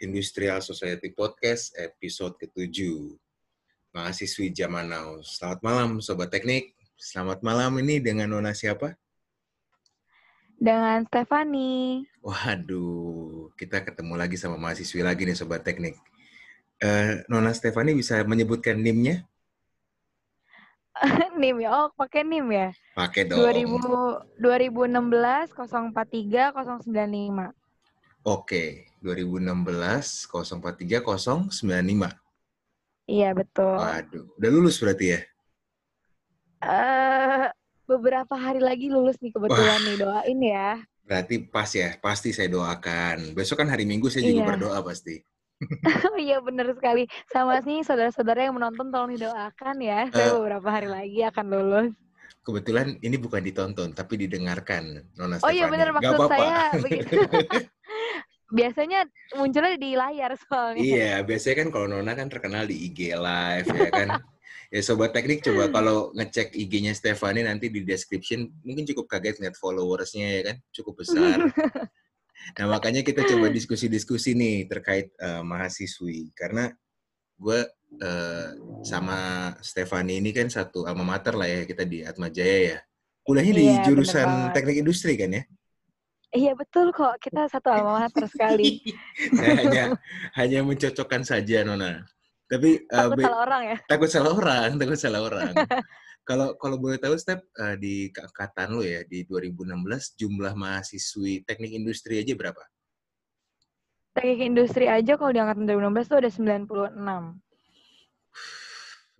Industrial Society Podcast episode ke-7. Mahasiswi zaman now. Selamat malam Sobat Teknik. Selamat malam ini dengan Nona siapa? Dengan Stefani. Waduh, kita ketemu lagi sama mahasiswi lagi nih Sobat Teknik. Uh, Nona Stefani bisa menyebutkan NIM-nya? NIM ya, oh pakai NIM ya? Pakai dong. 2000, 2016 043 095. Oke, 2016 043 095. Iya, betul. Waduh, udah lulus berarti ya? Uh, beberapa hari lagi lulus nih kebetulan Wah. nih, doain ya. Berarti pas ya, pasti saya doakan. Besok kan hari Minggu saya juga iya. berdoa pasti. iya benar sekali. Sama sih saudara-saudara yang menonton tolong didoakan ya. Saya uh, beberapa hari lagi akan lulus. Kebetulan ini bukan ditonton tapi didengarkan Nona Oh iya benar maksud apa -apa. saya begitu. biasanya munculnya di layar soalnya. Iya, biasanya kan kalau Nona kan terkenal di IG live ya kan. ya sobat teknik coba kalau ngecek IG-nya Stefani nanti di description mungkin cukup kaget ngeliat followersnya ya kan, cukup besar. nah makanya kita coba diskusi-diskusi nih terkait uh, mahasiswi karena gue uh, sama Stefani ini kan satu alma mater lah ya kita di Atma Jaya ya. Kuliahnya iya, di jurusan teknik industri kan ya? Iya betul kok, kita satu alma mater sekali. hanya hanya mencocokkan saja Nona. Tapi takut uh, salah orang ya. Takut salah orang, takut salah orang. Kalau kalau boleh tahu Step uh, di angkatan lo ya di 2016 jumlah mahasiswi teknik industri aja berapa? Teknik industri aja kalau di angkatan 2016 tuh ada 96.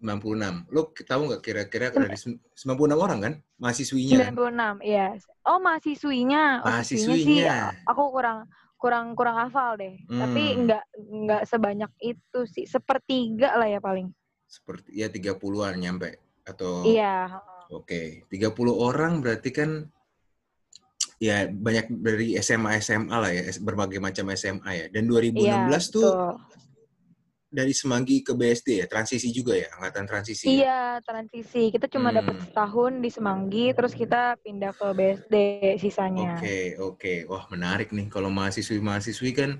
96. Lo tahu nggak kira-kira dari 96 orang kan mahasiswinya? 96, iya. Oh, mahasiswinya. Oh, mahasiswinya. Sih, aku kurang kurang kurang hafal deh. Hmm. Tapi nggak nggak sebanyak itu sih. Sepertiga lah ya paling. Seperti ya 30-an nyampe atau Iya, Oke, okay. 30 orang berarti kan ya banyak dari SMA SMA lah ya, berbagai macam SMA ya. Dan 2016 iya, tuh betul dari Semanggi ke BSD ya, transisi juga ya, angkatan transisi. Ya? Iya, ya? transisi. Kita cuma hmm. dapat setahun di Semanggi, terus kita pindah ke BSD sisanya. Oke, okay, oke. Okay. Wah, menarik nih. Kalau mahasiswi-mahasiswi kan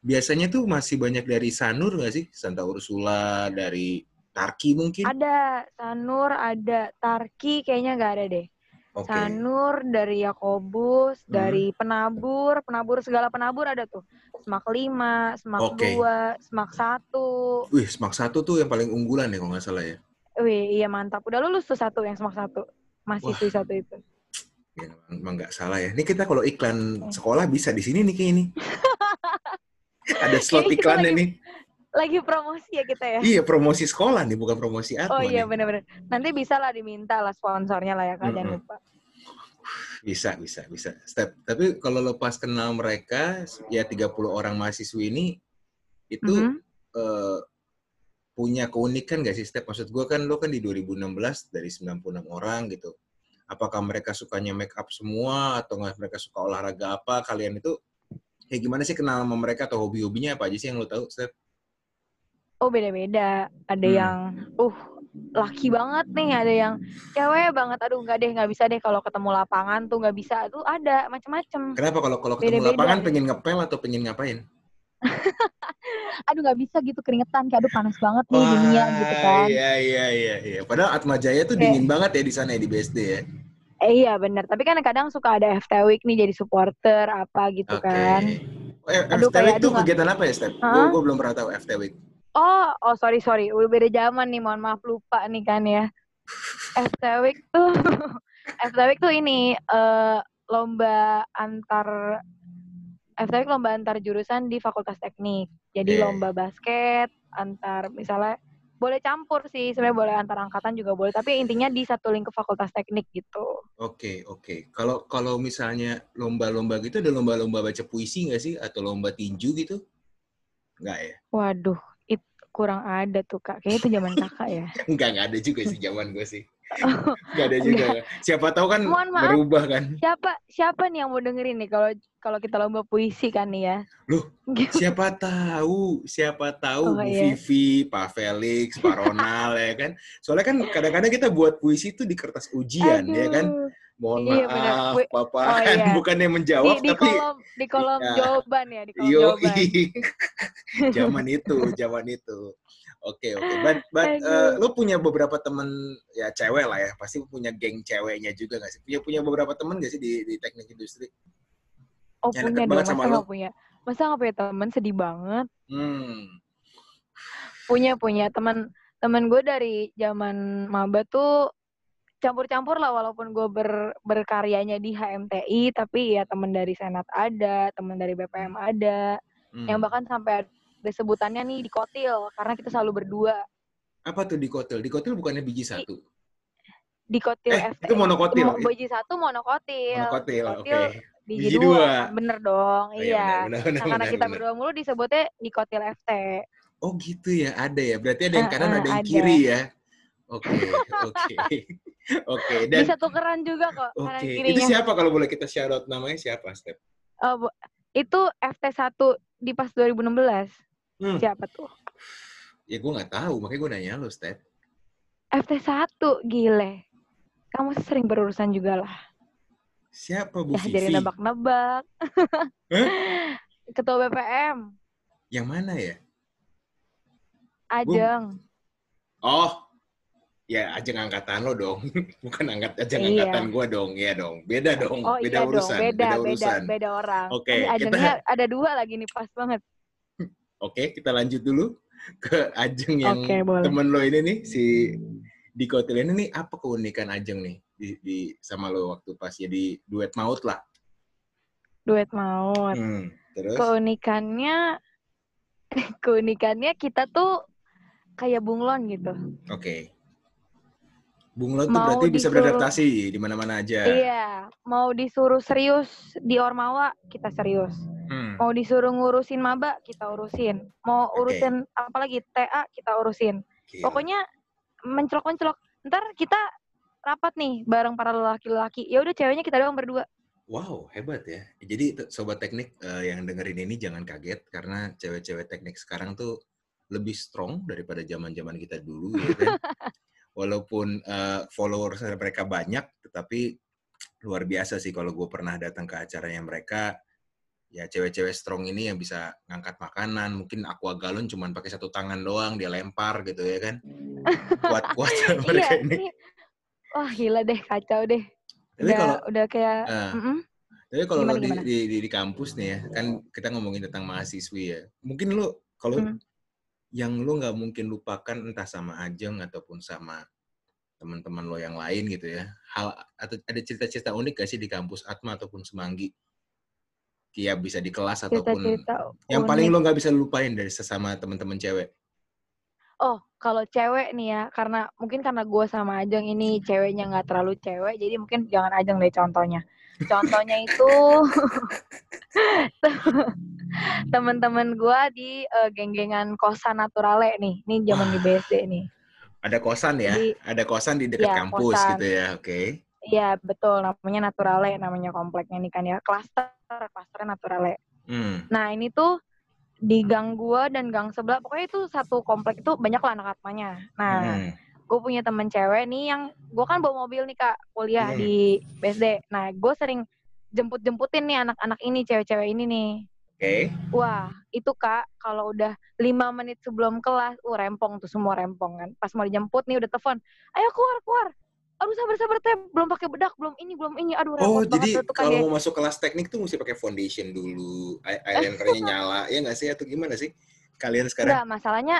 biasanya tuh masih banyak dari Sanur nggak sih? Santa Ursula, dari Tarki mungkin? Ada, Sanur, ada. Tarki kayaknya nggak ada deh. Okay. Sanur, dari Yakobus, hmm. dari penabur, penabur segala penabur ada tuh. Semak lima, semak okay. dua, semak satu. Wih, semak satu tuh yang paling unggulan ya kalau nggak salah ya. Wih, iya mantap. Udah lulus tuh satu yang semak satu. Masih tuh satu itu. Ya, emang nggak salah ya. Ini kita kalau iklan sekolah bisa di sini nih kayak ini. Ada slot iklannya nih lagi promosi ya kita ya. Iya, promosi sekolah nih, bukan promosi Atma. Oh iya, benar-benar. Nanti bisa lah diminta lah sponsornya lah ya, kalian mm -hmm. lupa. Bisa, bisa, bisa. Step. Tapi kalau lepas kenal mereka, ya 30 orang mahasiswi ini, itu mm -hmm. uh, punya keunikan gak sih, Step? Maksud gue kan, lo kan di 2016 dari 96 orang gitu. Apakah mereka sukanya make up semua, atau nggak mereka suka olahraga apa? Kalian itu, kayak gimana sih kenal sama mereka, atau hobi-hobinya apa aja sih yang lo tahu, Step? Oh beda-beda. Ada hmm. yang uh laki banget nih ada yang cewek banget. Aduh nggak deh nggak bisa deh kalau ketemu lapangan tuh nggak bisa. Tuh ada macem-macem. Kenapa kalau kalau ketemu beda -beda. lapangan pengen ngepel atau pengen ngapain? Aduh nggak bisa gitu keringetan. Kayak aduh panas banget nih dinginnya gitu kan. iya iya iya iya. Padahal Atma Jaya tuh dingin banget ya di sana ya di BSD ya. Eh, iya benar tapi kan kadang suka ada FT Week nih jadi supporter apa gitu okay. kan. Eh, aduh, FT Week tuh kegiatan apa ya Step? Huh? Gue belum pernah tahu FT Week Oh, oh sorry sorry, udah beda zaman nih, mohon maaf lupa nih kan ya. FTWIC tuh, FTWIC tuh ini uh, lomba antar FTWIC lomba antar jurusan di Fakultas Teknik. Jadi yeah. lomba basket antar misalnya boleh campur sih, sebenarnya boleh antar angkatan juga boleh, tapi intinya di satu link ke Fakultas Teknik gitu. Oke, okay, oke. Okay. Kalau kalau misalnya lomba-lomba gitu ada lomba-lomba baca puisi nggak sih atau lomba tinju gitu? Nggak ya? Waduh, kurang ada tuh kak. Kayaknya itu zaman kakak ya. Enggak, enggak ada juga sih zaman gue sih. Oh, enggak ada juga. Enggak. Siapa tahu kan Mohon maaf, berubah kan. Siapa siapa nih yang mau dengerin nih kalau kalau kita lomba puisi kan nih ya. Loh, siapa tahu, siapa tahu oh, Bu iya. Vivi, Pak Felix, Pak Ronald ya kan. Soalnya kan kadang-kadang kita buat puisi itu di kertas ujian Aduh. ya kan. Mohon Iya, maaf, Wi- Papa. oh, iya. Bukannya Di, menjawab, di tapi kolom di kolom Iya. jawaban ya, di kolom Yo, jawaban. zaman itu, zaman itu. Oke, oke. But, but Aduh. eh, lu punya beberapa temen ya cewek lah ya, pasti punya geng ceweknya juga gak sih? Punya punya beberapa temen gak sih di, di teknik industri? Oh Yang punya banget masa sama lo? punya? Masa nggak punya temen sedih banget? Hmm, Punya punya teman teman gue dari zaman maba tuh campur-campur lah walaupun gue ber, berkaryanya di HMTI tapi ya teman dari senat ada teman dari BPM ada hmm. yang bahkan sampai ada sebutannya nih di kotil karena kita selalu berdua apa tuh di kotil? Di kotil bukannya biji satu? di kotil Eh, FTI. itu monokotil. Mo- biji satu monokotil Monokotil, oke. Kotil biji, Biji dua. dua. bener dong Oh, iya benar, benar, nah, karena benar, kita berdua mulu disebutnya di kotil FT Oh gitu ya, ada ya. Berarti ada yang Eh, kanan, eh, ada yang ada. kiri ya. Oke, oke. Oke, dan bisa tukeran juga kok oke. kanan Itu siapa kalau boleh kita shout out namanya siapa, Step? Oh, bu- itu FT1 di pas 2016 Hmm. siapa tuh Ya gue nggak tahu, makanya gue nanya lo, Step. FT1 gile kamu sering berurusan juga lah Siapa Bu ya jadi Vivi? nebak-nebak Hah? ketua BPM Yang mana ya? Ajeng Oh, ya ajeng angkatan lo dong. Bukan angkat ajeng Iya. angkatan gue dong. Iya dong. Beda dong. oh beda iya urusan. dong beda beda urusan. beda orang Oke, Ini kita- ada dua lagi nih pas banget Oke, kita lanjut dulu ke ajeng yang boleh. temen lo ini nih, si Dikotil ini nih, apa keunikan ajeng nih di, di sama lo waktu pas jadi duet maut lah. duet maut Hmm, terus? keunikannya keunikannya kita tuh kayak bunglon gitu Oke. Bunglon tuh berarti bisa disuruh- beradaptasi di mana-mana aja. iya mau disuruh serius di Ormawa kita serius Hmm, mau disuruh ngurusin maba kita urusin mau urusin apalagi TA kita urusin gila. pokoknya mencelok-mencelok ntar kita rapat nih bareng para lelaki-lelaki ya udah ceweknya kita doang berdua Wow, hebat ya. Jadi sobat teknik eh, yang dengerin ini jangan kaget karena cewek-cewek teknik sekarang tuh lebih strong daripada zaman-zaman kita dulu ya kan. Walaupun eh, followers mereka banyak, tetapi luar biasa sih kalau gue pernah datang ke acaranya mereka. Ya cewek-cewek strong ini yang bisa ngangkat makanan, mungkin aqua galon cuman pakai satu tangan doang dia lempar gitu ya kan. Kuat-kuat mereka iya ini. wah gila deh kacau deh Tapi udah kalau udah kayak eh, mm-mm. Tapi kalau Gimana, lo di, gimana? di, di, di kampus nih ya, kan kita ngomongin tentang mahasiswi ya. Mungkin lo kalau Hmm. Yang lo nggak mungkin lupakan entah sama Ajeng ataupun sama teman-teman lo yang lain gitu ya. Hal atau ada cerita-cerita unik gak sih di kampus Atma ataupun Semanggi? Ya bisa di kelas ataupun cerita-cerita yang paling lo nggak bisa lupain dari sesama teman-teman cewek. Oh, kalau cewek nih ya, karena mungkin karena gue sama Ajeng ini ceweknya nggak terlalu cewek, jadi mungkin jangan Ajeng deh contohnya. Contohnya itu temen-temen gue di eh, geng-gengan kosan naturale nih, ini zaman di. BSD nih. Ada kosan ya, Jadi- ada kosan di dekat Iya, kampus kosan. gitu ya, oke. Iya betul, namanya naturale, namanya kompleknya nih kan ya, klaster, klasternya naturale. Hmm, Nah ini tuh di gang gua dan gang sebelah, pokoknya itu satu komplek itu banyak lah anak atmanya. Nah, hmm, gue punya temen cewek nih yang gue kan bawa mobil nih kak kuliah Hmm. di BSD. Nah gue sering jemput-jemputin nih anak-anak ini cewek-cewek ini nih. oke. Wah itu kak kalau udah lima menit sebelum kelas, uh rempong tuh semua rempong kan. Pas mau dijemput nih udah telepon, ayo keluar keluar. Aduh sabar sabar teh, belum pakai bedak, belum ini belum ini. Aduh Oh, repot jadi tuh kan kalau mau masuk kelas teknik tuh mesti pakai foundation dulu, eye- eyelinernya nyala, ya nggak sih? Atau gimana sih? Kalian sekarang Enggak masalahnya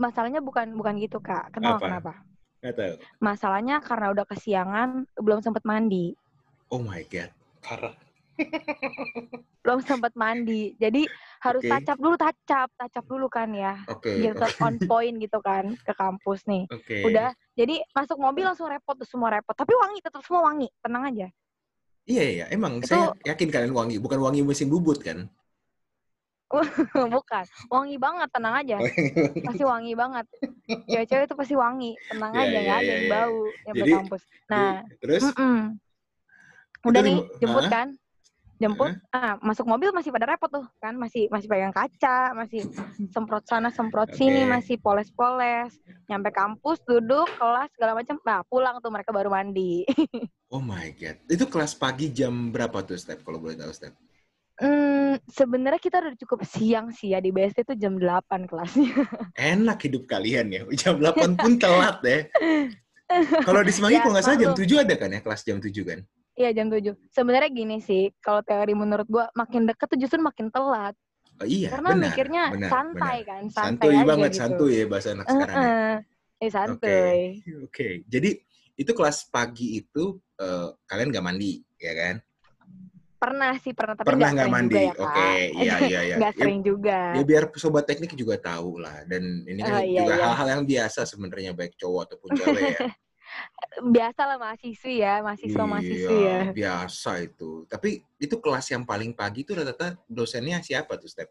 masalahnya bukan bukan gitu kak. Kenapa Apa? kenapa? tahu. Masalahnya karena udah kesiangan, belum sempet mandi. Oh my god, parah. belum sempat mandi. Jadi harus Oke. tacap dulu, tacap, tacap dulu kan ya. Oke, tetap on point gitu kan ke kampus nih. oke. Udah, jadi masuk mobil langsung repot tuh semua repot. Tapi wangi, tetap semua wangi. Tenang aja. Iya, iya. Emang Itu- saya yakin kalian wangi, bukan wangi mesin bubut kan? Bukan, wangi banget, tenang aja. Pasti wangi banget. Cewek-cewek itu pasti wangi, tenang Iya, aja, iya, nggak ada iya, yang iya. bau yang Jadi- kampus. Nah, Terus mm-mm. udah Itu nih, jemput kan? Jemput ah masuk mobil masih pada repot tuh kan masih masih pegang kaca masih semprot sana semprot sini Oke. masih poles-poles nyampe kampus duduk kelas segala macam nah pulang tuh mereka baru mandi Oh my god. Itu kelas pagi jam berapa tuh, Step? Kalau boleh tahu, Step? Hmm, sebenarnya kita udah cukup siang sih ya di BSD itu jam 8 kelasnya. Enak hidup kalian ya. Jam 8 pun telat ya. Kalau di Semanggi Ya, kalau nggak salah jam maklum. 7 ada kan ya, kelas jam 7 kan? Iya jam 7. Sebenarnya gini sih, kalau teori menurut gua makin deket tuh justru makin telat. Oh, iya, Karena benar. mikirnya benar, santai benar. kan, santai, Santuy aja banget, gitu. santuy ya bahasa anak sekarang ya. Heeh. Eh Oke, santuy. oke. Jadi itu kelas pagi itu eh, kalian nggak mandi, ya kan? Pernah sih pernah tapi Pernah nggak mandi? juga ya. Oke, iya iya iya. Nggak Ya, sering juga. Ya biar sobat teknik juga tahu lah. Dan ini kan Oh, iya, juga iya. hal-hal yang biasa sebenarnya baik cowok ataupun cewek ya. Biasa lah mahasiswi ya, mahasiswa mahasiswi ya. Iya, biasa itu. Tapi itu kelas yang paling pagi itu rata-rata dosennya siapa tuh, Step?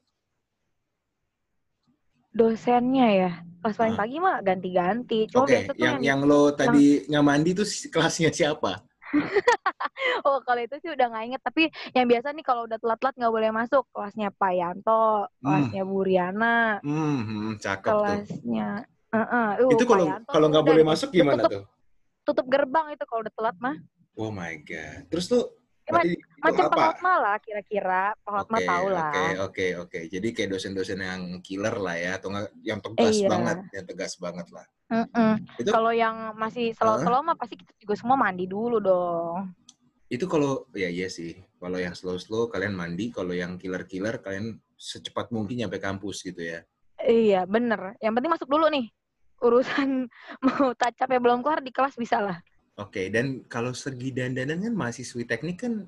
Dosennya ya, kelas paling Ah. pagi mah ganti-ganti. Cuma Oke, biasa tuh yang yang, yang lo tadi nggak mandi tuh kelasnya siapa? oh kalau itu sih udah nggak inget. Tapi yang biasa nih kalau udah telat-telat nggak boleh masuk. Kelasnya Pak Yanto, kelasnya Bu Riana, Hmm, hmm, cakep tuh. kelasnya. Heeh. Uh, Itu kalau kalau nggak boleh masuk gimana tutup, tuh? Tutup gerbang itu kalau udah telat mah. Oh my god. Terus berarti itu Macam apa? Hotma lah kira-kira. Pak Hotma Oke, tahu lah. oke, oke, oke. Jadi kayak dosen-dosen yang killer lah ya, atau nggak yang tegas Iya. banget, yang tegas banget lah. Mm-mm. Itu Kalau yang masih slow-slow mah pasti kita juga semua mandi dulu dong. itu kalau ya iya sih. Kalau yang slow-slow kalian mandi, kalau yang killer-killer kalian secepat mungkin nyampe kampus gitu ya. Iya, bener. Yang penting masuk dulu nih. Urusan mau tacapnya belum kelar di kelas bisa lah. Oke, dan kalau segi dandanan kan mahasiswi teknik kan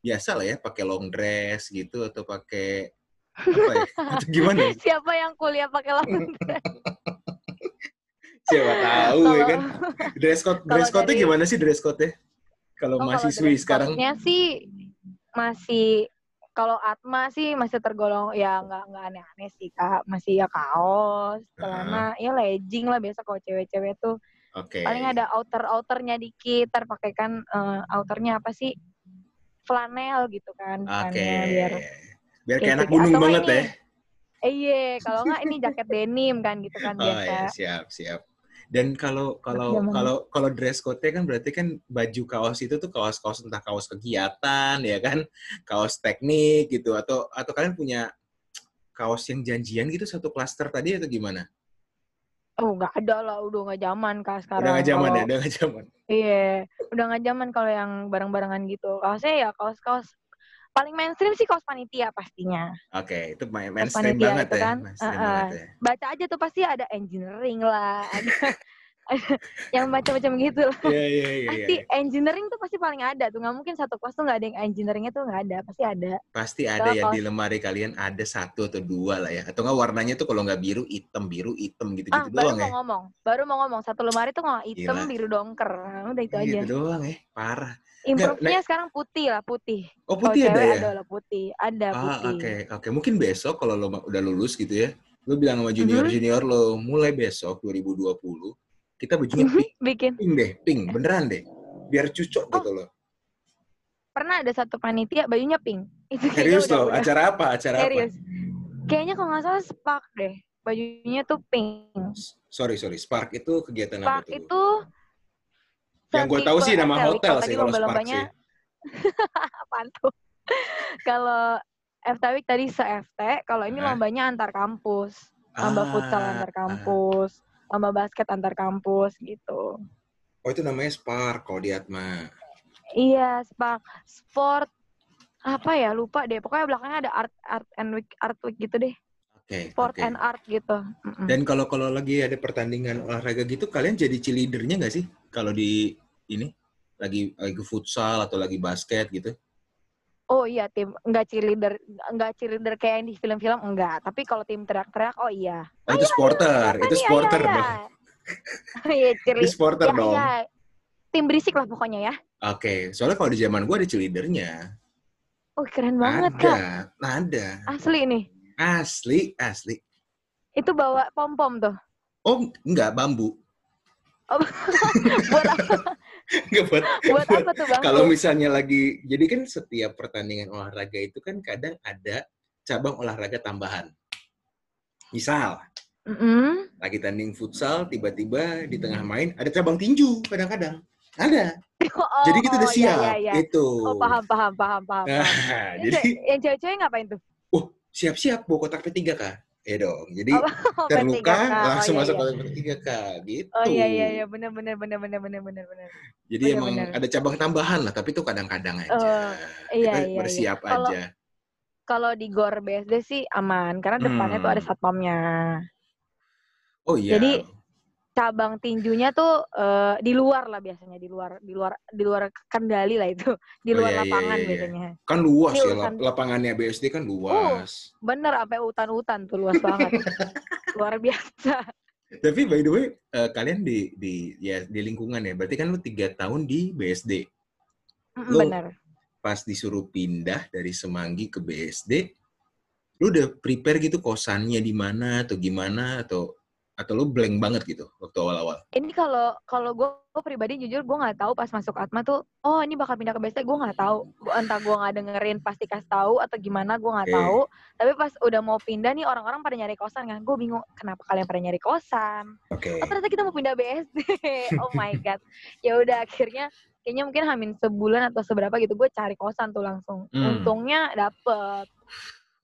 biasa lah ya, pakai long dress gitu atau pakai apa ya? Atau gimana? ya? Siapa yang kuliah pakai lawan Siapa tahu ya kan. Dress code dress code-nya dari- gimana sih dress code-nya? Kalau Oh, mahasiswi dress sekarang sih masih kalau Atma sih masih tergolong ya nggak nggak aneh-aneh sih kak masih ya kaos celana ya legging lah biasa kalau cewek-cewek tuh Oke. paling ada outer outernya dikit terpakai kan eh, outernya apa sih flanel gitu kan Oke. depannya, biar Biar kayak anak gunung banget ini, ya. eh iya kalau nggak ini jaket denim kan gitu kan Oh biasa ya, siap, siap. Dan kalau kalau zaman. kalau kalau dress code-nya kan berarti kan baju kaos itu tuh kaos-kaos entah kaos kegiatan ya kan, kaos teknik gitu atau atau kalian punya kaos yang janjian gitu satu klaster tadi atau gimana? oh nggak ada lah udah nggak zaman kak sekarang Udah nggak zaman ya, Kalau- udah nggak zaman. Iya, udah nggak zaman kalau yang bareng-barengan gitu. Kaosnya ya kaos-kaos paling mainstream sih kaos panitia pastinya. Oke, itu main mainstream panitia banget itu ya, kan, mainstream uh-uh. banget ya. Baca aja tuh pasti ada engineering lah, ada, ada yang macam-macam gitu lah. Iya, iya, iya, iya. Pasti engineering tuh pasti paling ada tuh. Nggak mungkin satu kelas tuh nggak ada yang engineeringnya tuh nggak ada, pasti ada. Pasti ada Kalau yang di kaos- lemari kalian ada satu atau dua lah ya. Atau nggak warnanya tuh kalau nggak biru, hitam, biru, hitam Ah, gitu-gitu baru doang mau ya. ngomong, baru mau ngomong satu lemari tuh nggak hitam, Gila. biru dongker. Udah itu aja. Gitu doang ya, parah. Improve-nya sekarang putih lah, putih. Oh putih ada cewek ya? ada lah putih, ada Ah, putih. oke, oke. Mungkin besok kalau lo udah lulus gitu ya, lo bilang sama junior-junior lo, mulai besok 2020, kita bajunya Mhm, pink, Bikin. pink deh, pink, beneran deh. Biar cucok Oh, gitu loh. pernah ada satu panitia bajunya pink. Itu Serius loh, udah acara apa? Acara serius. Kayaknya kalau nggak salah Spark deh. Bajunya tuh pink. apa? Sorry, sorry. Spark itu kegiatan Spark apa tuh? itu Yang gue tahu sih nama hotel sih kalau Spark lomba-lombanya sih. apaan tuh? kalau FT Week tadi se-FT, kalau ini Hah? lombanya antar kampus. Lomba futsal Ah, antar ah. kampus, lomba basket antar kampus gitu. Oh itu namanya Spark kalau di Atma. Iya, Spark Sport apa ya lupa deh pokoknya belakangnya ada art art and week art week gitu deh Oke. sport oke. and art gitu Mm-mm. Dan kalau kalau lagi ada pertandingan olahraga gitu, kalian jadi cheerleadernya nggak sih? Kalau di ini lagi lagi futsal atau lagi basket gitu? oh iya tim nggak cheerleader nggak cheerleader kayak yang di film-film enggak tapi kalau tim teriak-teriak oh iya Oh, itu supporter, itu supporter iya, dong. iya. iya Itu cheerleader supporter dong. iya. tim berisik lah pokoknya ya Oke, soalnya kalau di zaman gue ada cheerleadernya. oh keren banget ada, kak ada. asli nih Asli, asli. itu bawa pom pom tuh Oh, enggak, bambu. buat apa Nggak buat, Buat apa tuh bangku? Kalau misalnya lagi, jadi kan setiap pertandingan olahraga itu kan kadang ada cabang olahraga tambahan. Misal, Mm-mm. lagi tanding futsal, tiba-tiba di tengah main ada cabang tinju kadang-kadang. Ada. Oh, jadi kita udah oh, siap. Iya, iya, iya. Itu. Oh paham paham paham paham. Nah, jadi yang cewek-cewek ngapain tuh? Siap-siap bawa kotak P3 Kak. Ya dong. Jadi Oh, terluka P3K. Oh, langsung iya, masuk iya. kotak P3 Kak. Gitu. Oh iya iya iya benar benar benar benar benar benar benar. Jadi bener, emang bener. ada cabang tambahan lah, tapi itu kadang-kadang aja. Oh, iya, Kita iya, iya. bersiap Kalau- aja. Kalau di GOR BSD sih aman karena depannya tuh Hmm. ada satpamnya. Oh iya. Jadi cabang tinjunya tuh eh, di luar lah biasanya di luar di luar di luar kendali lah itu di Oh, luar iya, iya, lapangan iya, iya. biasanya kan luas Ini ya urusan- lap- lapangannya BSD kan luas. bener sampai hutan-hutan tuh luas banget luar biasa Tapi by the way, eh, kalian di di ya di lingkungan ya. Berarti kan lu tiga tahun di BSD. Mm, Lo- bener Pas disuruh pindah dari Semanggi ke BSD, lu udah prepare gitu kosannya di mana atau gimana atau atau lu blank banget gitu waktu awal-awal? ini kalau kalau gue pribadi jujur gue nggak tahu pas masuk Atma tuh oh ini bakal pindah ke BSD gue nggak tahu Gua- entah gue nggak dengerin pasti kasih tahu atau gimana gue nggak Oke. tahu tapi pas udah mau pindah nih orang-orang pada nyari kosan kan gue bingung kenapa kalian pada nyari kosan Oke. oh ternyata kita mau pindah BSD oh my god ya udah akhirnya kayaknya mungkin hamin sebulan atau seberapa gitu gue cari kosan tuh langsung Hmm. untungnya dapet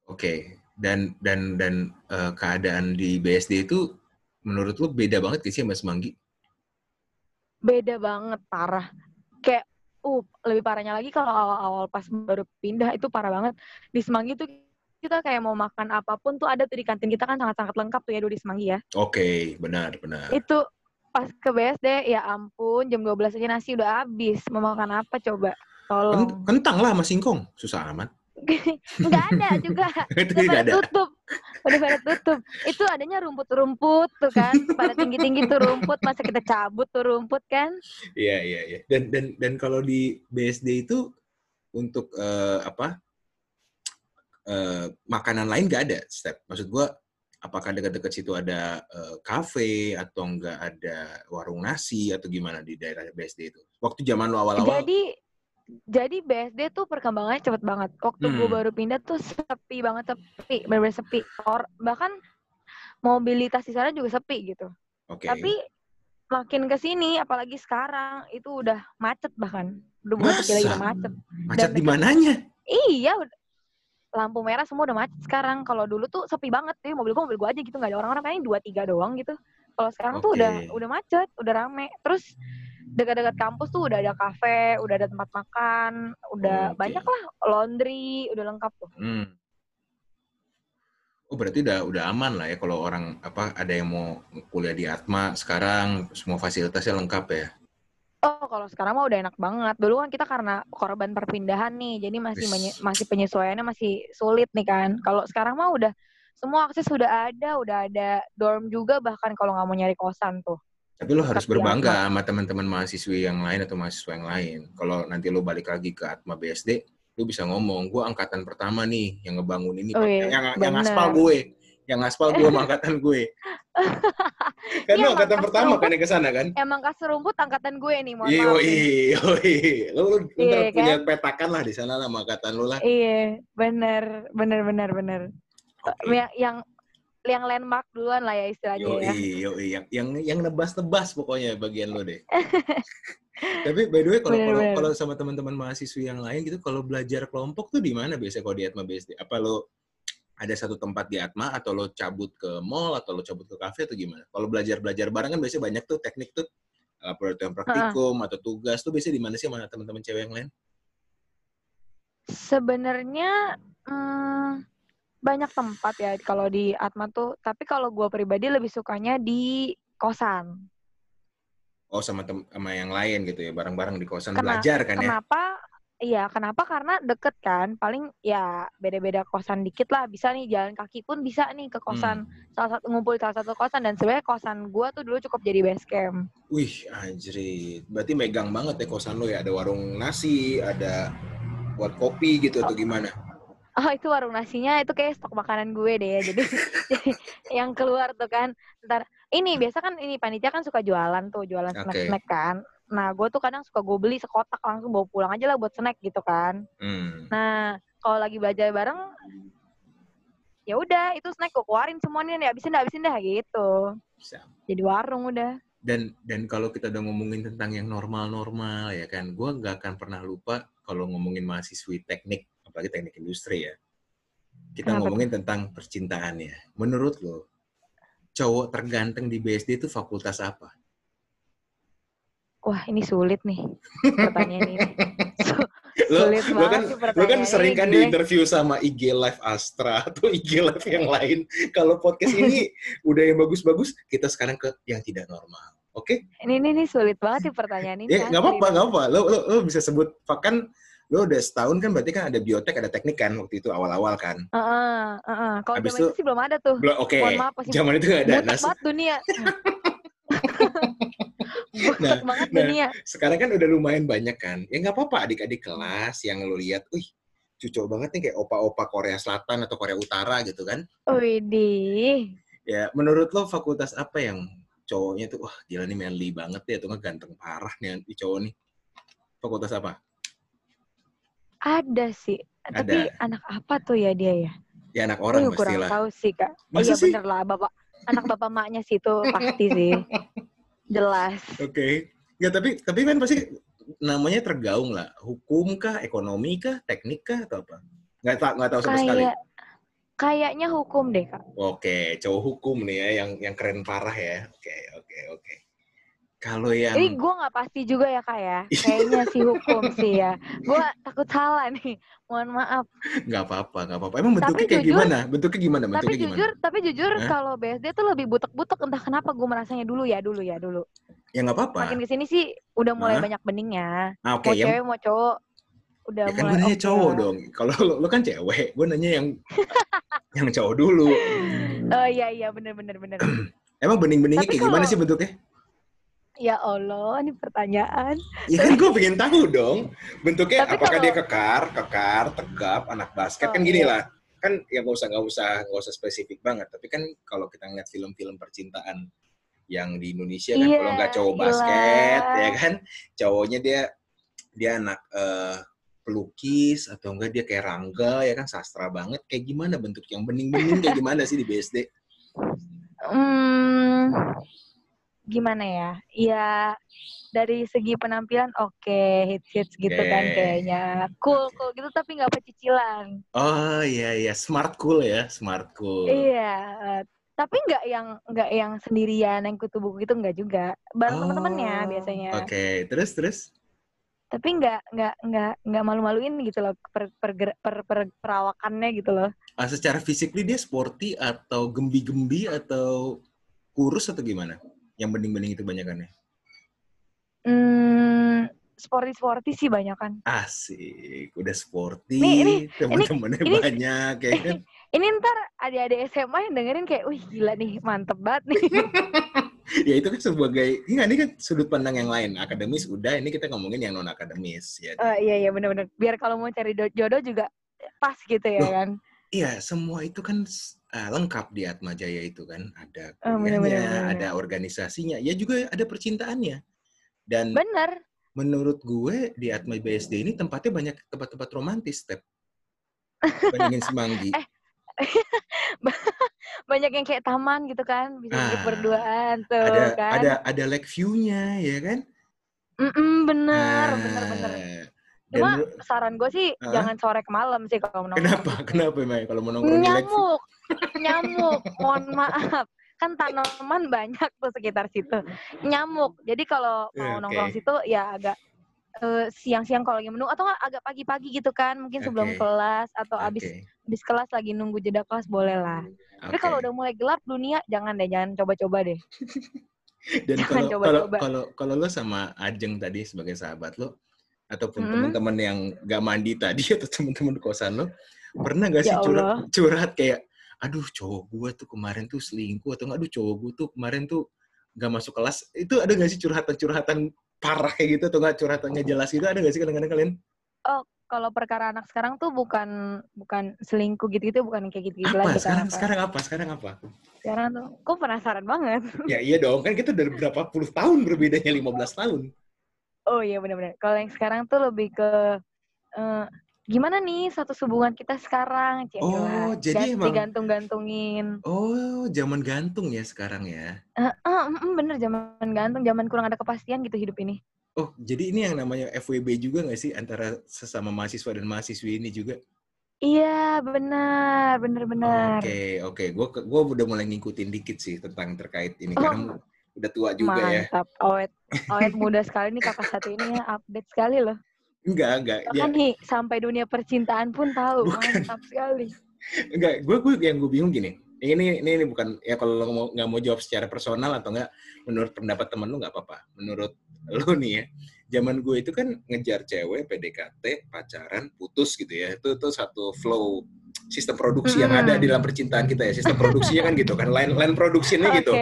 Oke. Dan dan dan eh, keadaan di BSD itu menurut lu beda banget gak sih sama Semanggi? beda banget parah. Kayak uh lebih parahnya lagi kalau awal-awal pas baru pindah itu parah banget. Di Semanggi tuh kita kayak mau makan apa pun tuh ada tuh di kantin kita kan sangat-sangat lengkap tuh ya dulu di Semanggi ya. Oke, benar benar. itu pas ke BSD ya ampun jam 12 aja nasi udah habis. Mau makan apa coba? Tolong. Kentang lah Mas Singkong, susah amat. nggak ada juga Itu udah pada ada. tutup udah pada tutup itu adanya rumput-rumput tuh kan pada tinggi-tinggi tuh rumput masa kita cabut tuh rumput kan Iya iya iya. Dan dan dan kalau di BSD itu untuk eh, apa eh, makanan lain nggak ada step. Maksud gua apakah dekat-dekat situ ada eh, kafe atau enggak ada warung nasi atau gimana di daerah BSD itu? Waktu zaman lo awal-awal. Jadi jadi BSD tuh perkembangannya cepet banget. Waktu gue Hmm. baru pindah tuh sepi banget sepi, bener sepi. Or, bahkan mobilitas di sana juga sepi gitu. Oke. Tapi makin ke sini, apalagi sekarang itu udah macet bahkan. Udah bukan sepi lagi Masa? udah macet. Macet dan di mananya? Iya, lampu merah semua udah macet sekarang. Kalau dulu tuh sepi banget sih, mobil gue mobil gue aja gitu nggak ada orang-orang paling dua tiga doang gitu. Kalau sekarang tuh udah udah macet, udah rame. Terus dekat-dekat kampus tuh udah ada kafe, udah ada tempat makan, udah Oke. banyak lah laundry, udah lengkap tuh. Hmm. Oh berarti udah udah aman lah ya kalau orang apa ada yang mau kuliah di Atma sekarang semua fasilitasnya lengkap ya. Oh, kalau sekarang mah udah enak banget. Dulu kan kita karena korban perpindahan nih, jadi masih menye- masih penyesuaiannya masih sulit nih kan. Kalau sekarang mah udah semua akses sudah ada, udah ada dorm juga bahkan kalau nggak mau nyari kosan tuh. Tapi lo harus berbangga sama teman-teman mahasiswi yang lain atau mahasiswa yang lain. Kalau nanti lo balik lagi ke Atma BSD, lo bisa ngomong, gue angkatan pertama nih yang ngebangun ini, Oh iya, yang, yang aspal gue, yang aspal gue sama angkatan gue. kan Iya, lo angkatan pertama kan yang ke sana kan? Emang kasur rumput angkatan gue nih, mohon Iya, maaf. iya, iya. Lo, lo Iya, ntar kan? punya petakan lah di sana lah sama angkatan lo lah. Iya, bener, bener, bener, bener. Yang, yang yang landmark duluan lah ya istilahnya Yo, ya. yo, yang yang yang nebas-nebas pokoknya bagian lo deh. Tapi by the way kalau kalau kalau sama teman-teman mahasiswa yang lain gitu kalau belajar kelompok tuh di mana biasanya kalau di Atma BSD? Apa lo ada satu tempat di Atma atau lo cabut ke mall atau lo cabut ke kafe atau gimana? Kalau belajar-belajar bareng kan biasanya banyak tuh teknik tuh laboratorium praktikum atau tugas tuh biasanya di mana sih sama teman-teman cewek yang lain? Sebenarnya hmm, banyak tempat ya kalau di Atma tuh, tapi kalau gue pribadi lebih sukanya di kosan. Oh sama tem sama yang lain gitu ya bareng-bareng di kosan Kena- belajar kan ya? Kenapa? Iya, kenapa? Karena deket kan. Paling ya beda-beda kosan dikit lah. Bisa nih jalan kaki pun bisa nih ke kosan. Hmm. Salah satu ngumpul salah satu kosan dan sebenarnya kosan gue tuh dulu cukup jadi base camp. Wih, anjrit. Berarti megang banget ya kosan lo ya. Ada warung nasi, ada buat kopi gitu atau gimana? Oh itu warung nasinya itu kayak stok makanan gue deh ya. Jadi, yang keluar tuh kan ntar ini biasa kan ini panitia kan suka jualan tuh jualan snack snack kan. Nah, gue tuh kadang suka gue beli sekotak langsung bawa pulang aja lah buat snack gitu kan. Hmm. Nah, kalau lagi belajar bareng, ya udah itu snack gue keluarin semuanya nih, habisin dah, habisin dah gitu. Bisa. Jadi warung udah. Dan dan kalau kita udah ngomongin tentang yang normal-normal ya kan, gue nggak akan pernah lupa kalau ngomongin mahasiswi teknik, apalagi teknik industri ya. Kita Kenapa ngomongin tentang percintaannya. Menurut lo, cowok terganteng di BSD itu fakultas apa? Wah, ini sulit nih pertanyaan ini. Lo, Sulit lo kan, lo kan sering kan di interview sama IG Live Astra atau IG Live yang lain. Kalau podcast ini udah yang bagus-bagus, kita sekarang ke yang tidak normal. Oke? Ini, ini, ini sulit banget sih pertanyaan ini. Ya nggak apa-apa, nggak apa. Lo, lo, lo bisa sebut, kan lo udah setahun kan berarti kan ada biotek, ada teknik kan waktu itu awal-awal kan. Heeh, heeh. Kalau Habis zaman itu itu- sih belum ada tuh. Belum, oke. Maaf, masih Zaman itu nggak ada. Nah, banget dunia. Nah, banget nah. dunia. sekarang kan udah lumayan banyak kan. Ya nggak apa-apa adik-adik kelas yang lo lihat, wih, cucok banget nih kayak opa-opa Korea Selatan atau Korea Utara gitu kan. Widih. Ya, menurut lo fakultas apa yang cowoknya tuh, wah gila nih manly banget ya, nggak ganteng parah nih cowok nih. Fakultas apa? Ada sih. Tapi anak apa tuh ya dia ya? Ya anak orang juga kurang pastilah. tahu sih kak. Masa iya sih? bener lah bapak. Anak bapak maknya sih itu pasti sih. Jelas. Oke. Ya tapi tapi kan pasti namanya tergaung lah. Hukum kah, ekonomi kah, teknik kah atau apa? Nggak tahu nggak tahu sama sekali. Kayak kayaknya hukum deh kak. Oke, cowok hukum nih ya yang yang keren parah ya. Oke, oke, oke. Kalau yang Ini gue nggak pasti juga ya kak ya. Kayaknya sih hukum sih ya. Gue takut salah nih. Mohon maaf. nggak apa-apa, nggak apa-apa. Emang bentuknya Tapi kayak jujur- gimana? Bentuknya gimana? Tapi Bentuknya gimana? jujur, tapi jujur Hah? kalau BSD tuh lebih butek-butek entah kenapa gue merasanya dulu ya, dulu ya, dulu. Ya nggak apa-apa. Makin ke sini sih udah mulai Hah? banyak beningnya. Ah, Oke, Mau yang cewek mau cowok udah ya kan mulai gue nanya oke cowok dong. Kalau lo, lo kan cewek, gue nanya yang yang cowok dulu. Oh iya iya bener bener bener. Emang bening-beningnya Tapi kayak gimana kalau- sih bentuknya? Ya Allah, ini pertanyaan. Ya kan gue pengen tahu dong. Bentuknya Tapi apakah kalau- dia kekar, kekar, tegap, anak basket Oh, kan gini iya. lah. Kan ya nggak usah nggak usah nggak usah spesifik banget. Tapi kan kalau kita ngeliat film-film percintaan yang di Indonesia kan Iya, kalau nggak cowok gila. basket ya kan, cowoknya dia dia anak eh, pelukis atau enggak dia kayak Rangga ya kan sastra banget. Kayak gimana bentuk yang bening-bening kayak gimana sih di BSD? Hmm, gimana ya? Ya dari segi penampilan oke, hits hits gitu kan kayaknya. Cool cool gitu tapi nggak pecicilan. Oh iya iya smart cool ya, smart cool. Iya. eh, tapi nggak yang nggak yang sendirian yang kutu buku gitu nggak juga bareng teman-temannya Oh, biasanya Oke, terus terus. tapi nggak nggak nggak nggak malu-maluin gitu loh per, per, per, per, perawakannya gitu loh Ah, secara physically dia sporty atau gembi-gembi atau kurus atau gimana? Yang bening-bening itu banyakannya. hmm, sporty sporty sih banyak kan Asik, udah sporty, Nih, ini- teman-temannya ini- banyak, ya kan? ini ntar adik-adik SMA yang dengerin kayak wih gila nih mantep banget nih ya itu kan sebagai, enggak, ini kan sudut pandang yang lain. Akademis udah, ini kita ngomongin yang non akademis. Ya. Eh, iya iya bener-bener biar kalau mau cari do- jodoh juga pas gitu ya Loh, kan Iya, semua itu kan ah, lengkap di Atma Jaya itu kan. Ada Oh, bener, kuliahnya, bener, bener. ada organisasinya, ya juga ada percintaannya. Dan bener menurut gue di Atma BSD ini tempatnya banyak tempat-tempat romantis, Step. Bandingin Semanggi. Eh, banyak yang kayak taman gitu kan bisa Ah, berduaan tuh ada kan ada ada lake view-nya, ya kan? Mm-mm, bener bener Ah, bener dan Cuma menurut- saran gue sih Hah? jangan sore ke malam sih kalau nongkrong. kenapa? Kenapa Mai kalau mau nongkrong? Nyamuk, nyamuk. Mohon maaf. Kan tanaman banyak tuh sekitar situ. Nyamuk. Jadi kalau mau Oke. nongkrong situ ya agak eh, siang-siang kalau lagi menunggu atau agak pagi-pagi gitu kan mungkin sebelum kelas atau abis Oke, abis kelas lagi nunggu jeda kelas boleh lah. Tapi oke. kalau udah mulai gelap dunia jangan deh jangan coba-coba deh. Dan kalau kalau kalau lo sama Ajeng tadi sebagai sahabat lo ataupun Hmm. teman-teman yang gak mandi tadi atau teman-teman kosan lo pernah gak sih Ya curhat Allah. curhat kayak aduh cowok gue tuh kemarin tuh selingkuh atau nggak aduh cowok gue tuh kemarin tuh gak masuk kelas itu ada gak sih curhatan-curhatan parah kayak gitu atau nggak curhatan nggak jelas gitu ada gak sih kadang-kadang kalian Kalau perkara anak sekarang tuh bukan bukan selingkuh gitu-gitu bukan kayak gitu-gitu apa lagi sekarang apa. sekarang apa sekarang apa Sekarang tuh kok penasaran banget. ya iya dong kan kita udah berapa puluh tahun berbedanya 15 tahun Oh iya benar-benar. Kalau yang sekarang tuh lebih ke eh, gimana nih satu hubungan kita sekarang? Cie, Oh, jadi Ganti emang gantung-gantungin. Oh, zaman gantung ya sekarang ya. Eh, mm, mm, bener zaman gantung, zaman kurang ada kepastian gitu hidup ini. Oh, jadi ini yang namanya FWB juga nggak sih antara sesama mahasiswa dan mahasiswi ini juga? Iya benar, benar-benar. Oke, oke. Gue gua udah mulai ngikutin dikit sih tentang terkait ini karena Oh, udah tua juga ya. mantap. Awet, awet muda sekali nih kakak satu ini ya, update sekali loh. Enggak, enggak. Ya, Bahkan nih sampai dunia percintaan pun tahu, Bukan. mantap sekali. enggak. Gue gue yang gue bingung gini. Ini ini ini bukan ya kalau lo mau nggak mau jawab secara personal atau enggak menurut pendapat temen lu nggak apa-apa. Menurut lu nih ya, zaman gue itu kan ngejar cewek, PDKT, pacaran, putus gitu ya. Itu tuh satu flow sistem produksi yang ada di dalam percintaan kita ya. Sistem produksinya kan gitu kan. Line line produksinya gitu.